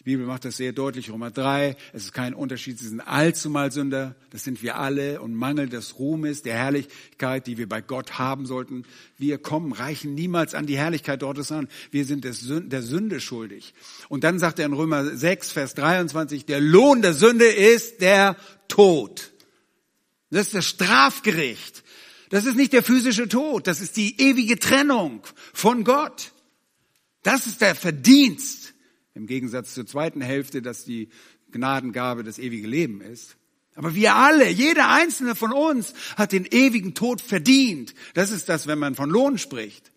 die Bibel macht das sehr deutlich. Römer 3, es ist kein Unterschied, sie sind allzumal Sünder, das sind wir alle und Mangel des Ruhmes, der Herrlichkeit, die wir bei Gott haben sollten. Wir kommen, reichen niemals an die Herrlichkeit Gottes an. Wir sind der Sünde schuldig. Und dann sagt er in Römer 6, Vers 23, der Lohn der Sünde ist der Tod. Das ist das Strafgericht. Das ist nicht der physische Tod, das ist die ewige Trennung von Gott. Das ist der Verdienst im Gegensatz zur zweiten Hälfte, dass die Gnadengabe das ewige Leben ist. Aber wir alle, jeder einzelne von uns hat den ewigen Tod verdient. Das ist das, wenn man von Lohn spricht.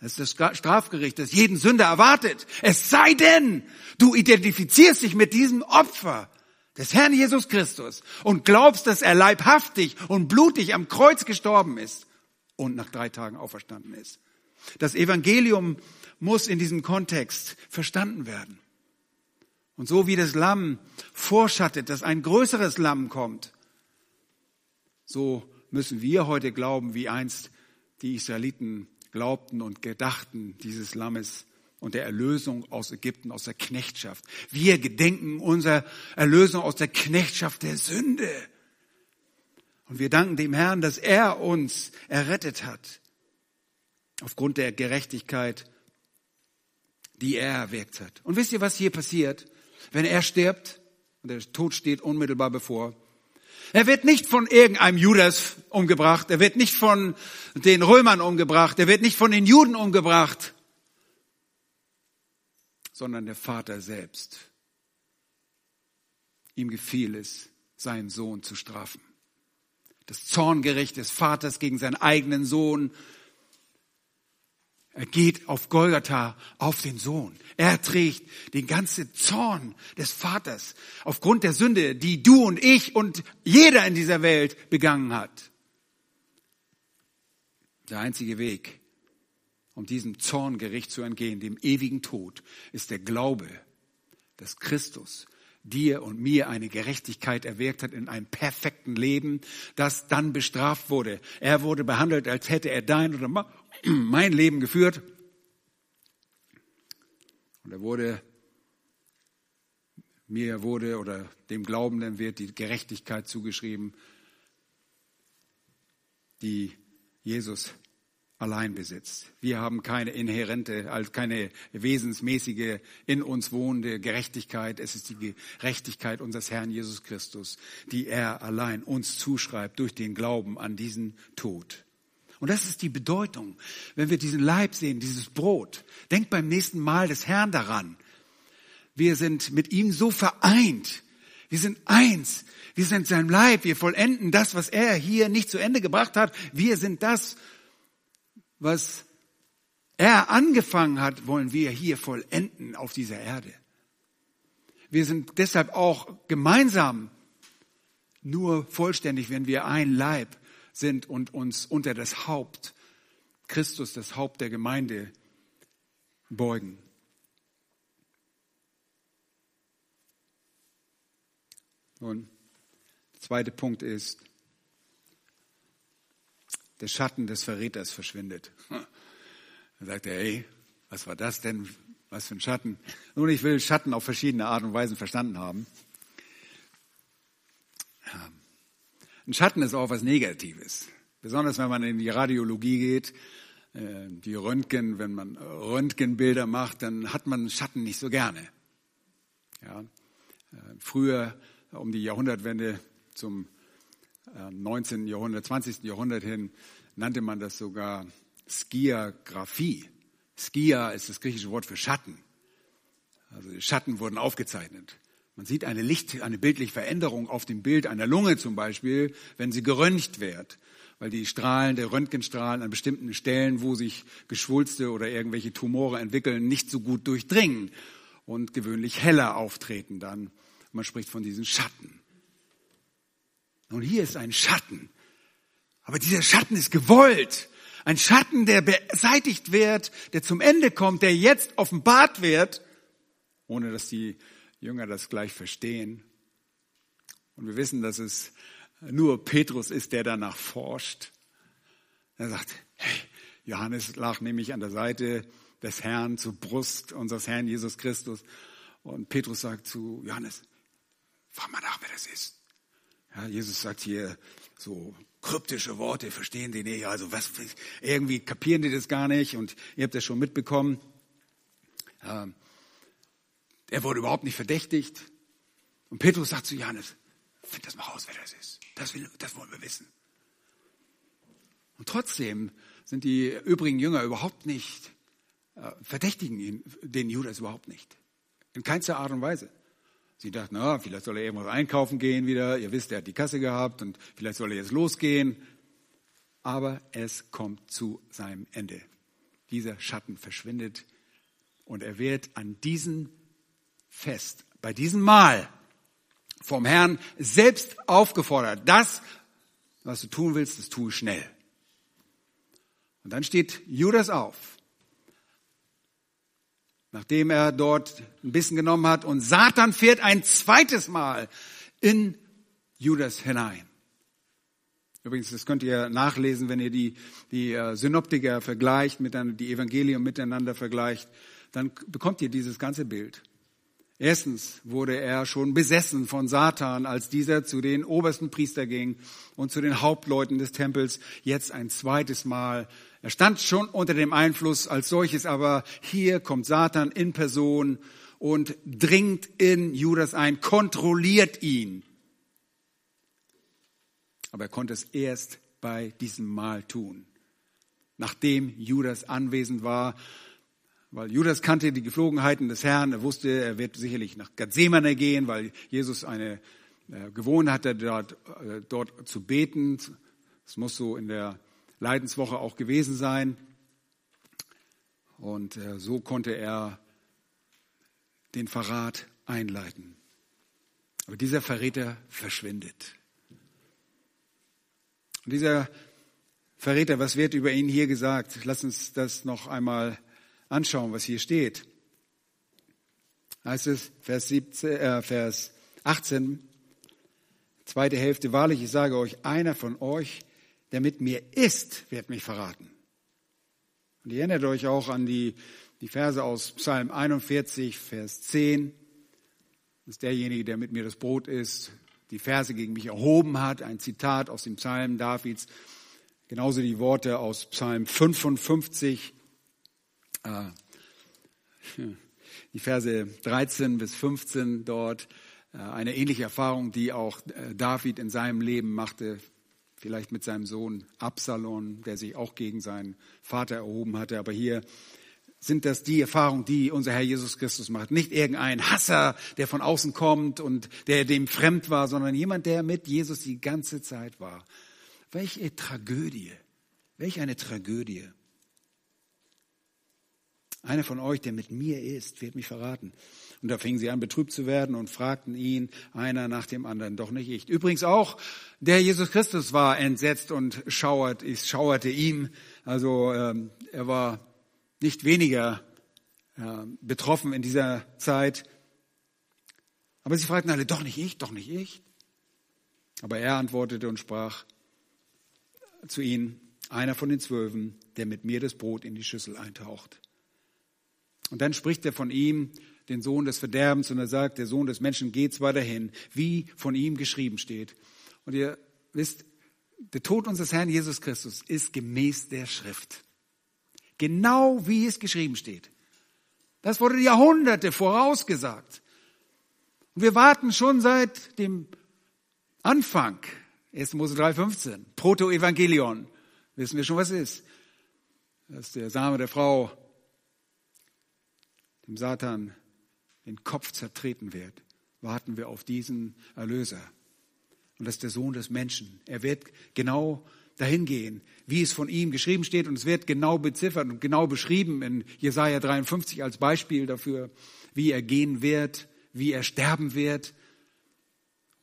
Das ist das Strafgericht, das jeden Sünder erwartet. Es sei denn, du identifizierst dich mit diesem Opfer des Herrn Jesus Christus und glaubst, dass er leibhaftig und blutig am Kreuz gestorben ist und nach drei Tagen auferstanden ist. Das Evangelium muss in diesem Kontext verstanden werden. Und so wie das Lamm vorschattet, dass ein größeres Lamm kommt, so müssen wir heute glauben, wie einst die Israeliten glaubten und gedachten dieses Lammes und der Erlösung aus Ägypten, aus der Knechtschaft. Wir gedenken unserer Erlösung aus der Knechtschaft der Sünde. Und wir danken dem Herrn, dass er uns errettet hat. Aufgrund der Gerechtigkeit die er erwirkt hat. Und wisst ihr, was hier passiert? Wenn er stirbt und der Tod steht unmittelbar bevor, er wird nicht von irgendeinem Judas umgebracht, er wird nicht von den Römern umgebracht, er wird nicht von den Juden umgebracht, sondern der Vater selbst. Ihm gefiel es, seinen Sohn zu strafen. Das Zorngericht des Vaters gegen seinen eigenen Sohn er geht auf Golgatha auf den Sohn. Er trägt den ganzen Zorn des Vaters aufgrund der Sünde, die du und ich und jeder in dieser Welt begangen hat. Der einzige Weg, um diesem Zorngericht zu entgehen, dem ewigen Tod, ist der Glaube, dass Christus dir und mir eine Gerechtigkeit erwirkt hat in einem perfekten Leben, das dann bestraft wurde. Er wurde behandelt, als hätte er dein oder mein Leben geführt. Und er wurde, mir wurde oder dem Glaubenden wird die Gerechtigkeit zugeschrieben, die Jesus allein besitzt. Wir haben keine inhärente, also keine wesensmäßige in uns wohnende Gerechtigkeit. Es ist die Gerechtigkeit unseres Herrn Jesus Christus, die er allein uns zuschreibt durch den Glauben an diesen Tod. Und das ist die Bedeutung, wenn wir diesen Leib sehen, dieses Brot. Denkt beim nächsten Mal des Herrn daran. Wir sind mit ihm so vereint. Wir sind eins. Wir sind sein Leib. Wir vollenden das, was er hier nicht zu Ende gebracht hat. Wir sind das, was er angefangen hat, wollen wir hier vollenden auf dieser Erde. Wir sind deshalb auch gemeinsam nur vollständig, wenn wir ein Leib sind und uns unter das Haupt, Christus, das Haupt der Gemeinde, beugen. Nun, der zweite Punkt ist, der Schatten des Verräters verschwindet. Dann sagt er, hey, was war das denn? Was für ein Schatten? Nun, ich will Schatten auf verschiedene Art und Weisen verstanden haben. Ein Schatten ist auch was Negatives. Besonders wenn man in die Radiologie geht, äh, die Röntgen, wenn man Röntgenbilder macht, dann hat man Schatten nicht so gerne. Ja. Äh, früher um die Jahrhundertwende zum 19. Äh, Jahrhundert, 20. Jahrhundert hin nannte man das sogar Skiagraphie. Skia ist das griechische Wort für Schatten. Also die Schatten wurden aufgezeichnet. Man sieht eine Licht, eine bildliche Veränderung auf dem Bild einer Lunge zum Beispiel, wenn sie geröntgt wird, weil die Strahlen, der Röntgenstrahlen an bestimmten Stellen, wo sich Geschwulste oder irgendwelche Tumore entwickeln, nicht so gut durchdringen und gewöhnlich heller auftreten dann. Man spricht von diesen Schatten. Nun, hier ist ein Schatten. Aber dieser Schatten ist gewollt. Ein Schatten, der beseitigt wird, der zum Ende kommt, der jetzt offenbart wird, ohne dass die Jünger das gleich verstehen. Und wir wissen, dass es nur Petrus ist, der danach forscht. Er sagt, hey, Johannes lag nämlich an der Seite des Herrn zur Brust unseres Herrn Jesus Christus. Und Petrus sagt zu Johannes, frag mal nach, wer das ist. Ja, Jesus sagt hier so kryptische Worte, verstehen die nicht. Also was, irgendwie kapieren die das gar nicht und ihr habt das schon mitbekommen. Ähm, er wurde überhaupt nicht verdächtigt. Und Petrus sagt zu Johannes, find das mal raus, wer das ist. Das, will, das wollen wir wissen. Und trotzdem sind die übrigen Jünger überhaupt nicht, äh, verdächtigen ihn, den Judas überhaupt nicht. In keinster Art und Weise. Sie dachten, na, vielleicht soll er irgendwas einkaufen gehen wieder. Ihr wisst, er hat die Kasse gehabt und vielleicht soll er jetzt losgehen. Aber es kommt zu seinem Ende. Dieser Schatten verschwindet und er wird an diesem Fest, bei diesem Mahl vom Herrn selbst aufgefordert. Das, was du tun willst, das tue schnell. Und dann steht Judas auf nachdem er dort ein bisschen genommen hat. Und Satan fährt ein zweites Mal in Judas hinein. Übrigens, das könnt ihr nachlesen, wenn ihr die, die äh, Synoptiker vergleicht, miteinander, die Evangelien miteinander vergleicht, dann bekommt ihr dieses ganze Bild. Erstens wurde er schon besessen von Satan, als dieser zu den obersten Priester ging und zu den Hauptleuten des Tempels. Jetzt ein zweites Mal er stand schon unter dem Einfluss als solches, aber hier kommt Satan in Person und dringt in Judas ein, kontrolliert ihn. Aber er konnte es erst bei diesem Mal tun, nachdem Judas anwesend war, weil Judas kannte die Geflogenheiten des Herrn, er wusste, er wird sicherlich nach Gethsemane gehen, weil Jesus eine äh, Gewohnheit hatte, dort, äh, dort zu beten. Es muss so in der Leidenswoche auch gewesen sein. Und äh, so konnte er den Verrat einleiten. Aber dieser Verräter verschwindet. Und dieser Verräter, was wird über ihn hier gesagt? Lass uns das noch einmal anschauen, was hier steht. Heißt es, Vers, 17, äh, Vers 18, zweite Hälfte, wahrlich, ich sage euch, einer von euch der mit mir ist, wird mich verraten. Und ihr erinnert euch auch an die, die Verse aus Psalm 41, Vers 10. Das ist derjenige, der mit mir das Brot isst, die Verse gegen mich erhoben hat, ein Zitat aus dem Psalm Davids. Genauso die Worte aus Psalm 55, äh, die Verse 13 bis 15 dort. Äh, eine ähnliche Erfahrung, die auch äh, David in seinem Leben machte vielleicht mit seinem Sohn Absalom, der sich auch gegen seinen Vater erhoben hatte. Aber hier sind das die Erfahrungen, die unser Herr Jesus Christus macht. Nicht irgendein Hasser, der von außen kommt und der dem fremd war, sondern jemand, der mit Jesus die ganze Zeit war. Welche Tragödie, welch eine Tragödie. Einer von euch, der mit mir ist, wird mich verraten. Und da fingen sie an, betrübt zu werden und fragten ihn, einer nach dem anderen, doch nicht ich. Übrigens auch, der Jesus Christus war entsetzt und schauert, ich schauerte ihm. Also ähm, er war nicht weniger äh, betroffen in dieser Zeit. Aber sie fragten alle, doch nicht ich, doch nicht ich. Aber er antwortete und sprach zu ihnen, einer von den Zwölfen, der mit mir das Brot in die Schüssel eintaucht. Und dann spricht er von ihm, den Sohn des Verderbens, und er sagt, der Sohn des Menschen geht zwar dahin, wie von ihm geschrieben steht. Und ihr wisst, der Tod unseres Herrn Jesus Christus ist gemäß der Schrift. Genau wie es geschrieben steht. Das wurde Jahrhunderte vorausgesagt. Und wir warten schon seit dem Anfang, 1. Mose 3,15, Proto-Evangelion, wissen wir schon, was ist. Dass der Same der Frau dem Satan den Kopf zertreten wird, warten wir auf diesen Erlöser. Und das ist der Sohn des Menschen. Er wird genau dahin gehen, wie es von ihm geschrieben steht. Und es wird genau beziffert und genau beschrieben in Jesaja 53 als Beispiel dafür, wie er gehen wird, wie er sterben wird.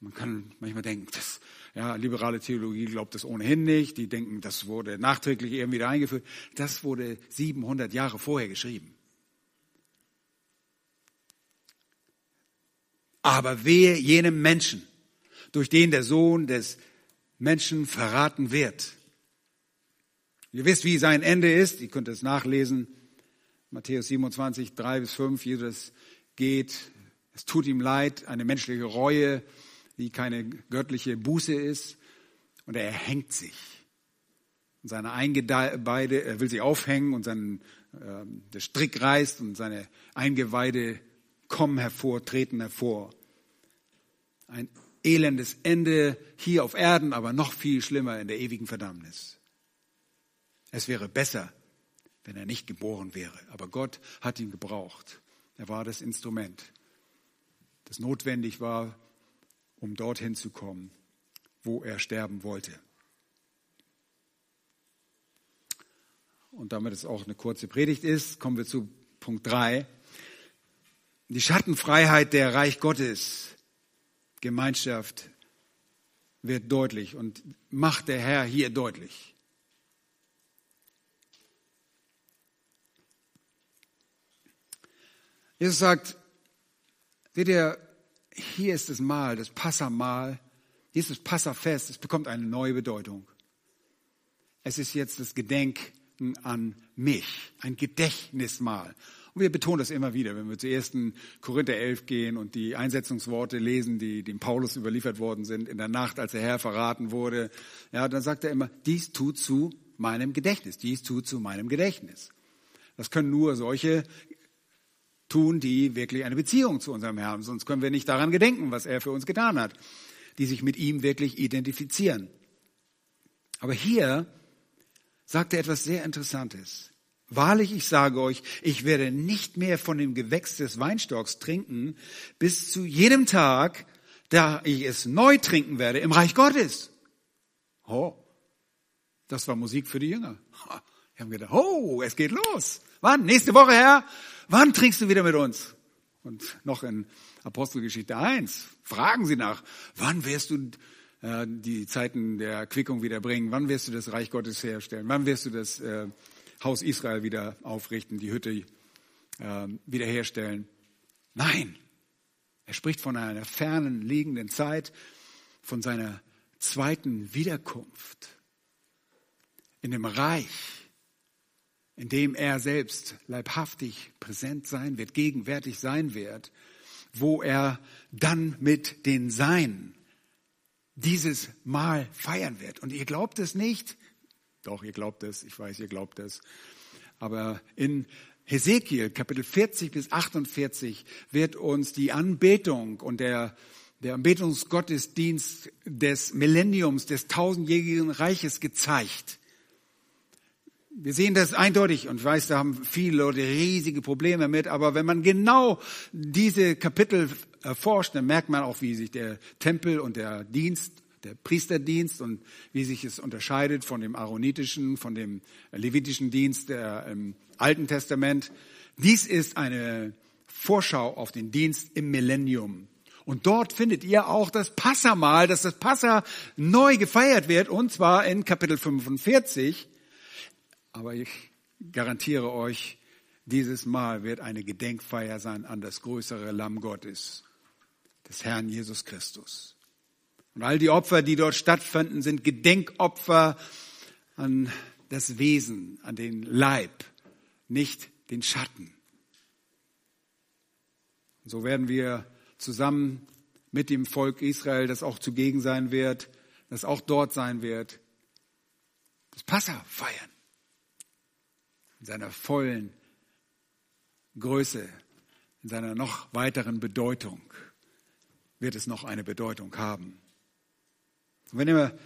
Man kann manchmal denken, das, ja, liberale Theologie glaubt das ohnehin nicht. Die denken, das wurde nachträglich irgendwie wieder eingeführt. Das wurde 700 Jahre vorher geschrieben. Aber wehe jenem Menschen, durch den der Sohn des Menschen verraten wird. Ihr wisst, wie sein Ende ist. Ihr könnt es nachlesen. Matthäus 27, 3 bis 5. Jesus geht. Es tut ihm leid. Eine menschliche Reue, die keine göttliche Buße ist. Und er hängt sich. Und seine Eingeweide, er will sie aufhängen und sein, äh, der Strick reißt und seine Eingeweide kommen hervor, treten hervor. Ein elendes Ende hier auf Erden, aber noch viel schlimmer in der ewigen Verdammnis. Es wäre besser, wenn er nicht geboren wäre, aber Gott hat ihn gebraucht. Er war das Instrument, das notwendig war, um dorthin zu kommen, wo er sterben wollte. Und damit es auch eine kurze Predigt ist, kommen wir zu Punkt drei: Die Schattenfreiheit der Reich Gottes Gemeinschaft wird deutlich und macht der Herr hier deutlich. Jesus sagt, seht ihr, hier ist das Mahl, das Passamal, hier ist das Passafest, es bekommt eine neue Bedeutung. Es ist jetzt das Gedenken an mich, ein Gedächtnismahl. Und wir betonen das immer wieder, wenn wir zu 1. Korinther 11 gehen und die Einsetzungsworte lesen, die dem Paulus überliefert worden sind in der Nacht, als der Herr verraten wurde. Ja, dann sagt er immer, dies tut zu meinem Gedächtnis, dies tut zu meinem Gedächtnis. Das können nur solche tun, die wirklich eine Beziehung zu unserem Herrn, sonst können wir nicht daran gedenken, was er für uns getan hat, die sich mit ihm wirklich identifizieren. Aber hier sagt er etwas sehr Interessantes. Wahrlich, ich sage euch, ich werde nicht mehr von dem Gewächs des Weinstocks trinken, bis zu jedem Tag, da ich es neu trinken werde im Reich Gottes. Oh, das war Musik für die Jünger. Die haben gedacht, oh, es geht los. Wann? Nächste Woche, Herr? Wann trinkst du wieder mit uns? Und noch in Apostelgeschichte 1 fragen sie nach, wann wirst du äh, die Zeiten der Erquickung wieder bringen? Wann wirst du das Reich Gottes herstellen? Wann wirst du das äh, Haus Israel wieder aufrichten, die Hütte äh, wiederherstellen. Nein, er spricht von einer fernen liegenden Zeit, von seiner zweiten Wiederkunft in dem Reich, in dem er selbst leibhaftig präsent sein wird, gegenwärtig sein wird, wo er dann mit den Seinen dieses Mal feiern wird. Und ihr glaubt es nicht, doch, ihr glaubt es, ich weiß, ihr glaubt es. Aber in Hesekiel Kapitel 40 bis 48 wird uns die Anbetung und der, der Anbetungsgottesdienst des Millenniums, des tausendjährigen Reiches gezeigt. Wir sehen das eindeutig und ich weiß, da haben viele Leute riesige Probleme mit, aber wenn man genau diese Kapitel erforscht, dann merkt man auch, wie sich der Tempel und der Dienst der Priesterdienst und wie sich es unterscheidet von dem aaronitischen, von dem levitischen Dienst der, im Alten Testament. Dies ist eine Vorschau auf den Dienst im Millennium. Und dort findet ihr auch das Passamal, dass das Passa neu gefeiert wird, und zwar in Kapitel 45. Aber ich garantiere euch, Dieses Mal wird eine Gedenkfeier sein an das größere Lamm Gottes, des Herrn Jesus Christus. Und all die Opfer, die dort stattfinden, sind Gedenkopfer an das Wesen, an den Leib, nicht den Schatten. Und so werden wir zusammen mit dem Volk Israel, das auch zugegen sein wird, das auch dort sein wird, das Passa feiern. In seiner vollen Größe, in seiner noch weiteren Bedeutung wird es noch eine Bedeutung haben. Und wenn ihr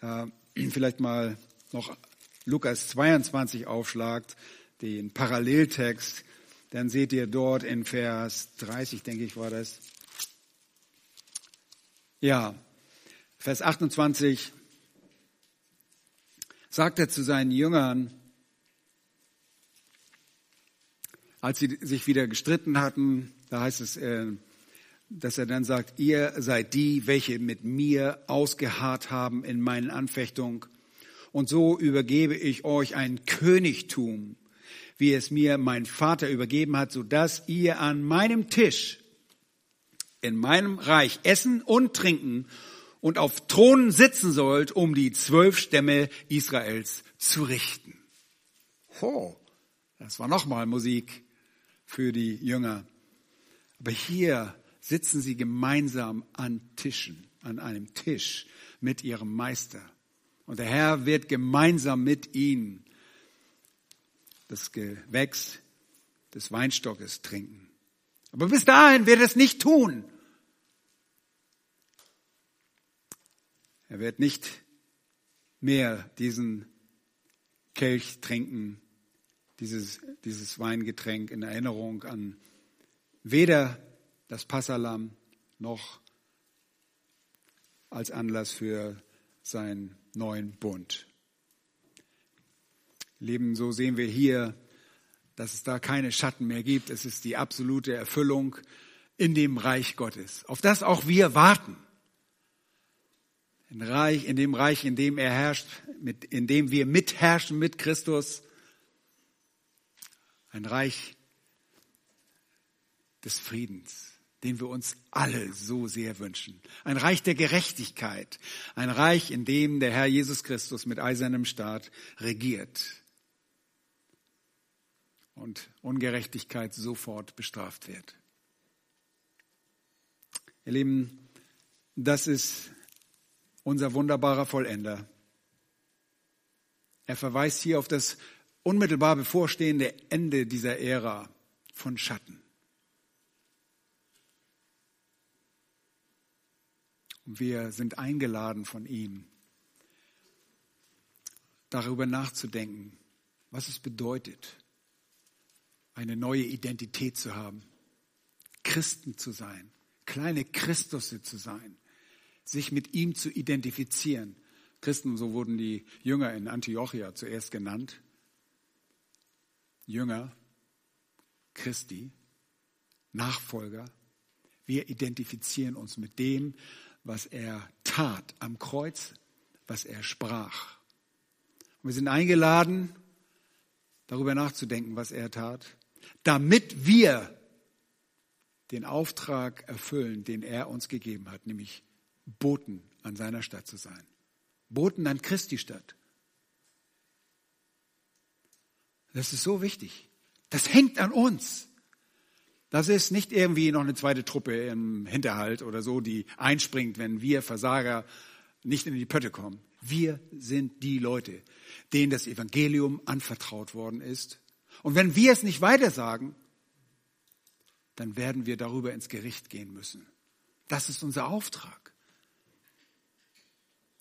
äh, vielleicht mal noch Lukas 22 aufschlagt, den Paralleltext, dann seht ihr dort in Vers 30, denke ich, war das. Ja, Vers 28 sagt er zu seinen Jüngern, als sie sich wieder gestritten hatten, da heißt es, äh, dass er dann sagt, ihr seid die, welche mit mir ausgeharrt haben in meinen Anfechtungen. Und so übergebe ich euch ein Königtum, wie es mir mein Vater übergeben hat, so dass ihr an meinem Tisch in meinem Reich essen und trinken und auf Thronen sitzen sollt, um die zwölf Stämme Israels zu richten. Ho, das war nochmal Musik für die Jünger. Aber hier sitzen sie gemeinsam an Tischen, an einem Tisch mit ihrem Meister. Und der Herr wird gemeinsam mit ihnen das Gewächs des Weinstockes trinken. Aber bis dahin wird er es nicht tun. Er wird nicht mehr diesen Kelch trinken, dieses, dieses Weingetränk in Erinnerung an weder das Passalam noch als Anlass für seinen neuen Bund. Leben, so sehen wir hier, dass es da keine Schatten mehr gibt. Es ist die absolute Erfüllung in dem Reich Gottes, auf das auch wir warten. In, Reich, in dem Reich, in dem er herrscht, mit, in dem wir mitherrschen mit Christus. Ein Reich des Friedens, den wir uns alle so sehr wünschen. Ein Reich der Gerechtigkeit. Ein Reich, in dem der Herr Jesus Christus mit eisernem Staat regiert und Ungerechtigkeit sofort bestraft wird. Ihr Lieben, das ist unser wunderbarer Vollender. Er verweist hier auf das unmittelbar bevorstehende Ende dieser Ära von Schatten. Wir sind eingeladen von ihm, darüber nachzudenken, was es bedeutet, eine neue Identität zu haben, Christen zu sein, kleine Christusse zu sein, sich mit ihm zu identifizieren. Christen, so wurden die Jünger in Antiochia zuerst genannt. Jünger Christi, Nachfolger. Wir identifizieren uns mit dem, was er tat am Kreuz, was er sprach. Und wir sind eingeladen, darüber nachzudenken, was er tat damit wir den Auftrag erfüllen, den er uns gegeben hat, nämlich Boten an seiner Stadt zu sein. Boten an Christi Stadt. Das ist so wichtig. Das hängt an uns. Das ist nicht irgendwie noch eine zweite Truppe im Hinterhalt oder so, die einspringt, wenn wir Versager nicht in die Pötte kommen. Wir sind die Leute, denen das Evangelium anvertraut worden ist und wenn wir es nicht weitersagen, dann werden wir darüber ins Gericht gehen müssen. Das ist unser Auftrag.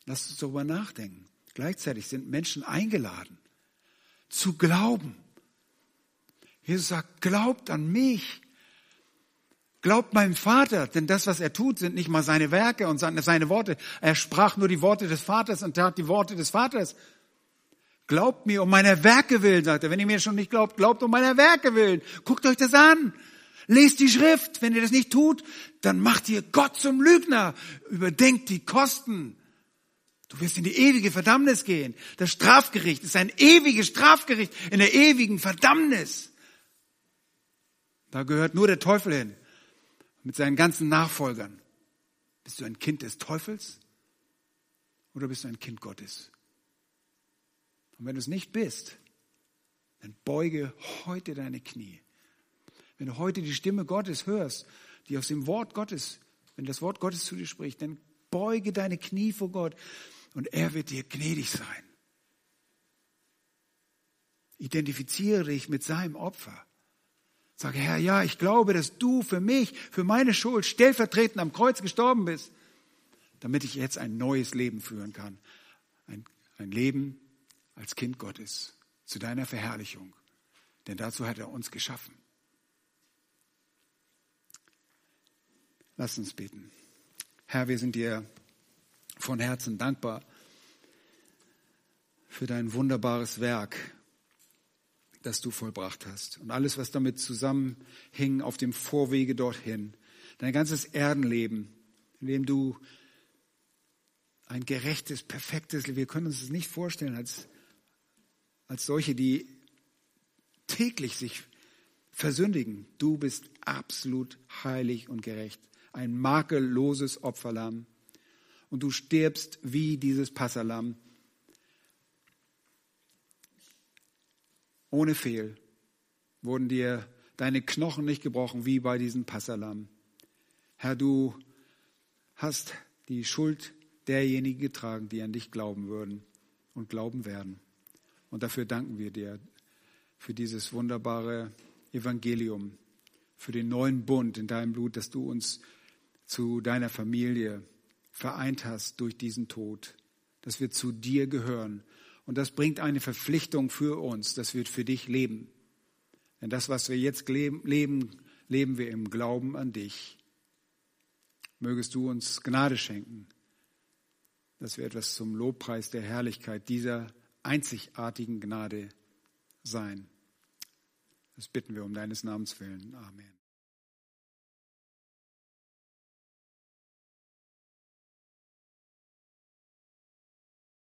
Lasst uns darüber nachdenken. Gleichzeitig sind Menschen eingeladen, zu glauben. Jesus sagt, glaubt an mich. Glaubt meinem Vater, denn das, was er tut, sind nicht mal seine Werke und seine Worte. Er sprach nur die Worte des Vaters und tat die Worte des Vaters. Glaubt mir um meiner Werke willen, sagt er. Wenn ihr mir schon nicht glaubt, glaubt um meiner Werke willen. Guckt euch das an. Lest die Schrift. Wenn ihr das nicht tut, dann macht ihr Gott zum Lügner. Überdenkt die Kosten. Du wirst in die ewige Verdammnis gehen. Das Strafgericht ist ein ewiges Strafgericht in der ewigen Verdammnis. Da gehört nur der Teufel hin mit seinen ganzen Nachfolgern. Bist du ein Kind des Teufels oder bist du ein Kind Gottes? Und wenn du es nicht bist, dann beuge heute deine Knie. Wenn du heute die Stimme Gottes hörst, die aus dem Wort Gottes, wenn das Wort Gottes zu dir spricht, dann beuge deine Knie vor Gott und er wird dir gnädig sein. Identifiziere dich mit seinem Opfer. Sage, Herr, ja, ich glaube, dass du für mich, für meine Schuld stellvertretend am Kreuz gestorben bist, damit ich jetzt ein neues Leben führen kann. Ein, ein Leben als Kind Gottes, zu deiner Verherrlichung. Denn dazu hat er uns geschaffen. Lass uns beten. Herr, wir sind dir von Herzen dankbar für dein wunderbares Werk, das du vollbracht hast. Und alles, was damit zusammenhing auf dem Vorwege dorthin. Dein ganzes Erdenleben, in dem du ein gerechtes, perfektes, wir können uns das nicht vorstellen als, als solche, die täglich sich versündigen. Du bist absolut heilig und gerecht. Ein makelloses Opferlamm. Und du stirbst wie dieses Passalam ohne Fehl wurden dir deine Knochen nicht gebrochen wie bei diesem Passalam. Herr, du hast die Schuld derjenigen getragen, die an dich glauben würden und glauben werden. Und dafür danken wir dir für dieses wunderbare Evangelium, für den neuen Bund in deinem Blut, dass du uns zu deiner Familie vereint hast durch diesen Tod, dass wir zu dir gehören und das bringt eine Verpflichtung für uns, dass wir für dich leben. Denn das, was wir jetzt leben, leben wir im Glauben an dich. Mögest du uns Gnade schenken, dass wir etwas zum Lobpreis der Herrlichkeit dieser einzigartigen Gnade sein. Das bitten wir um deines Namens willen. Amen.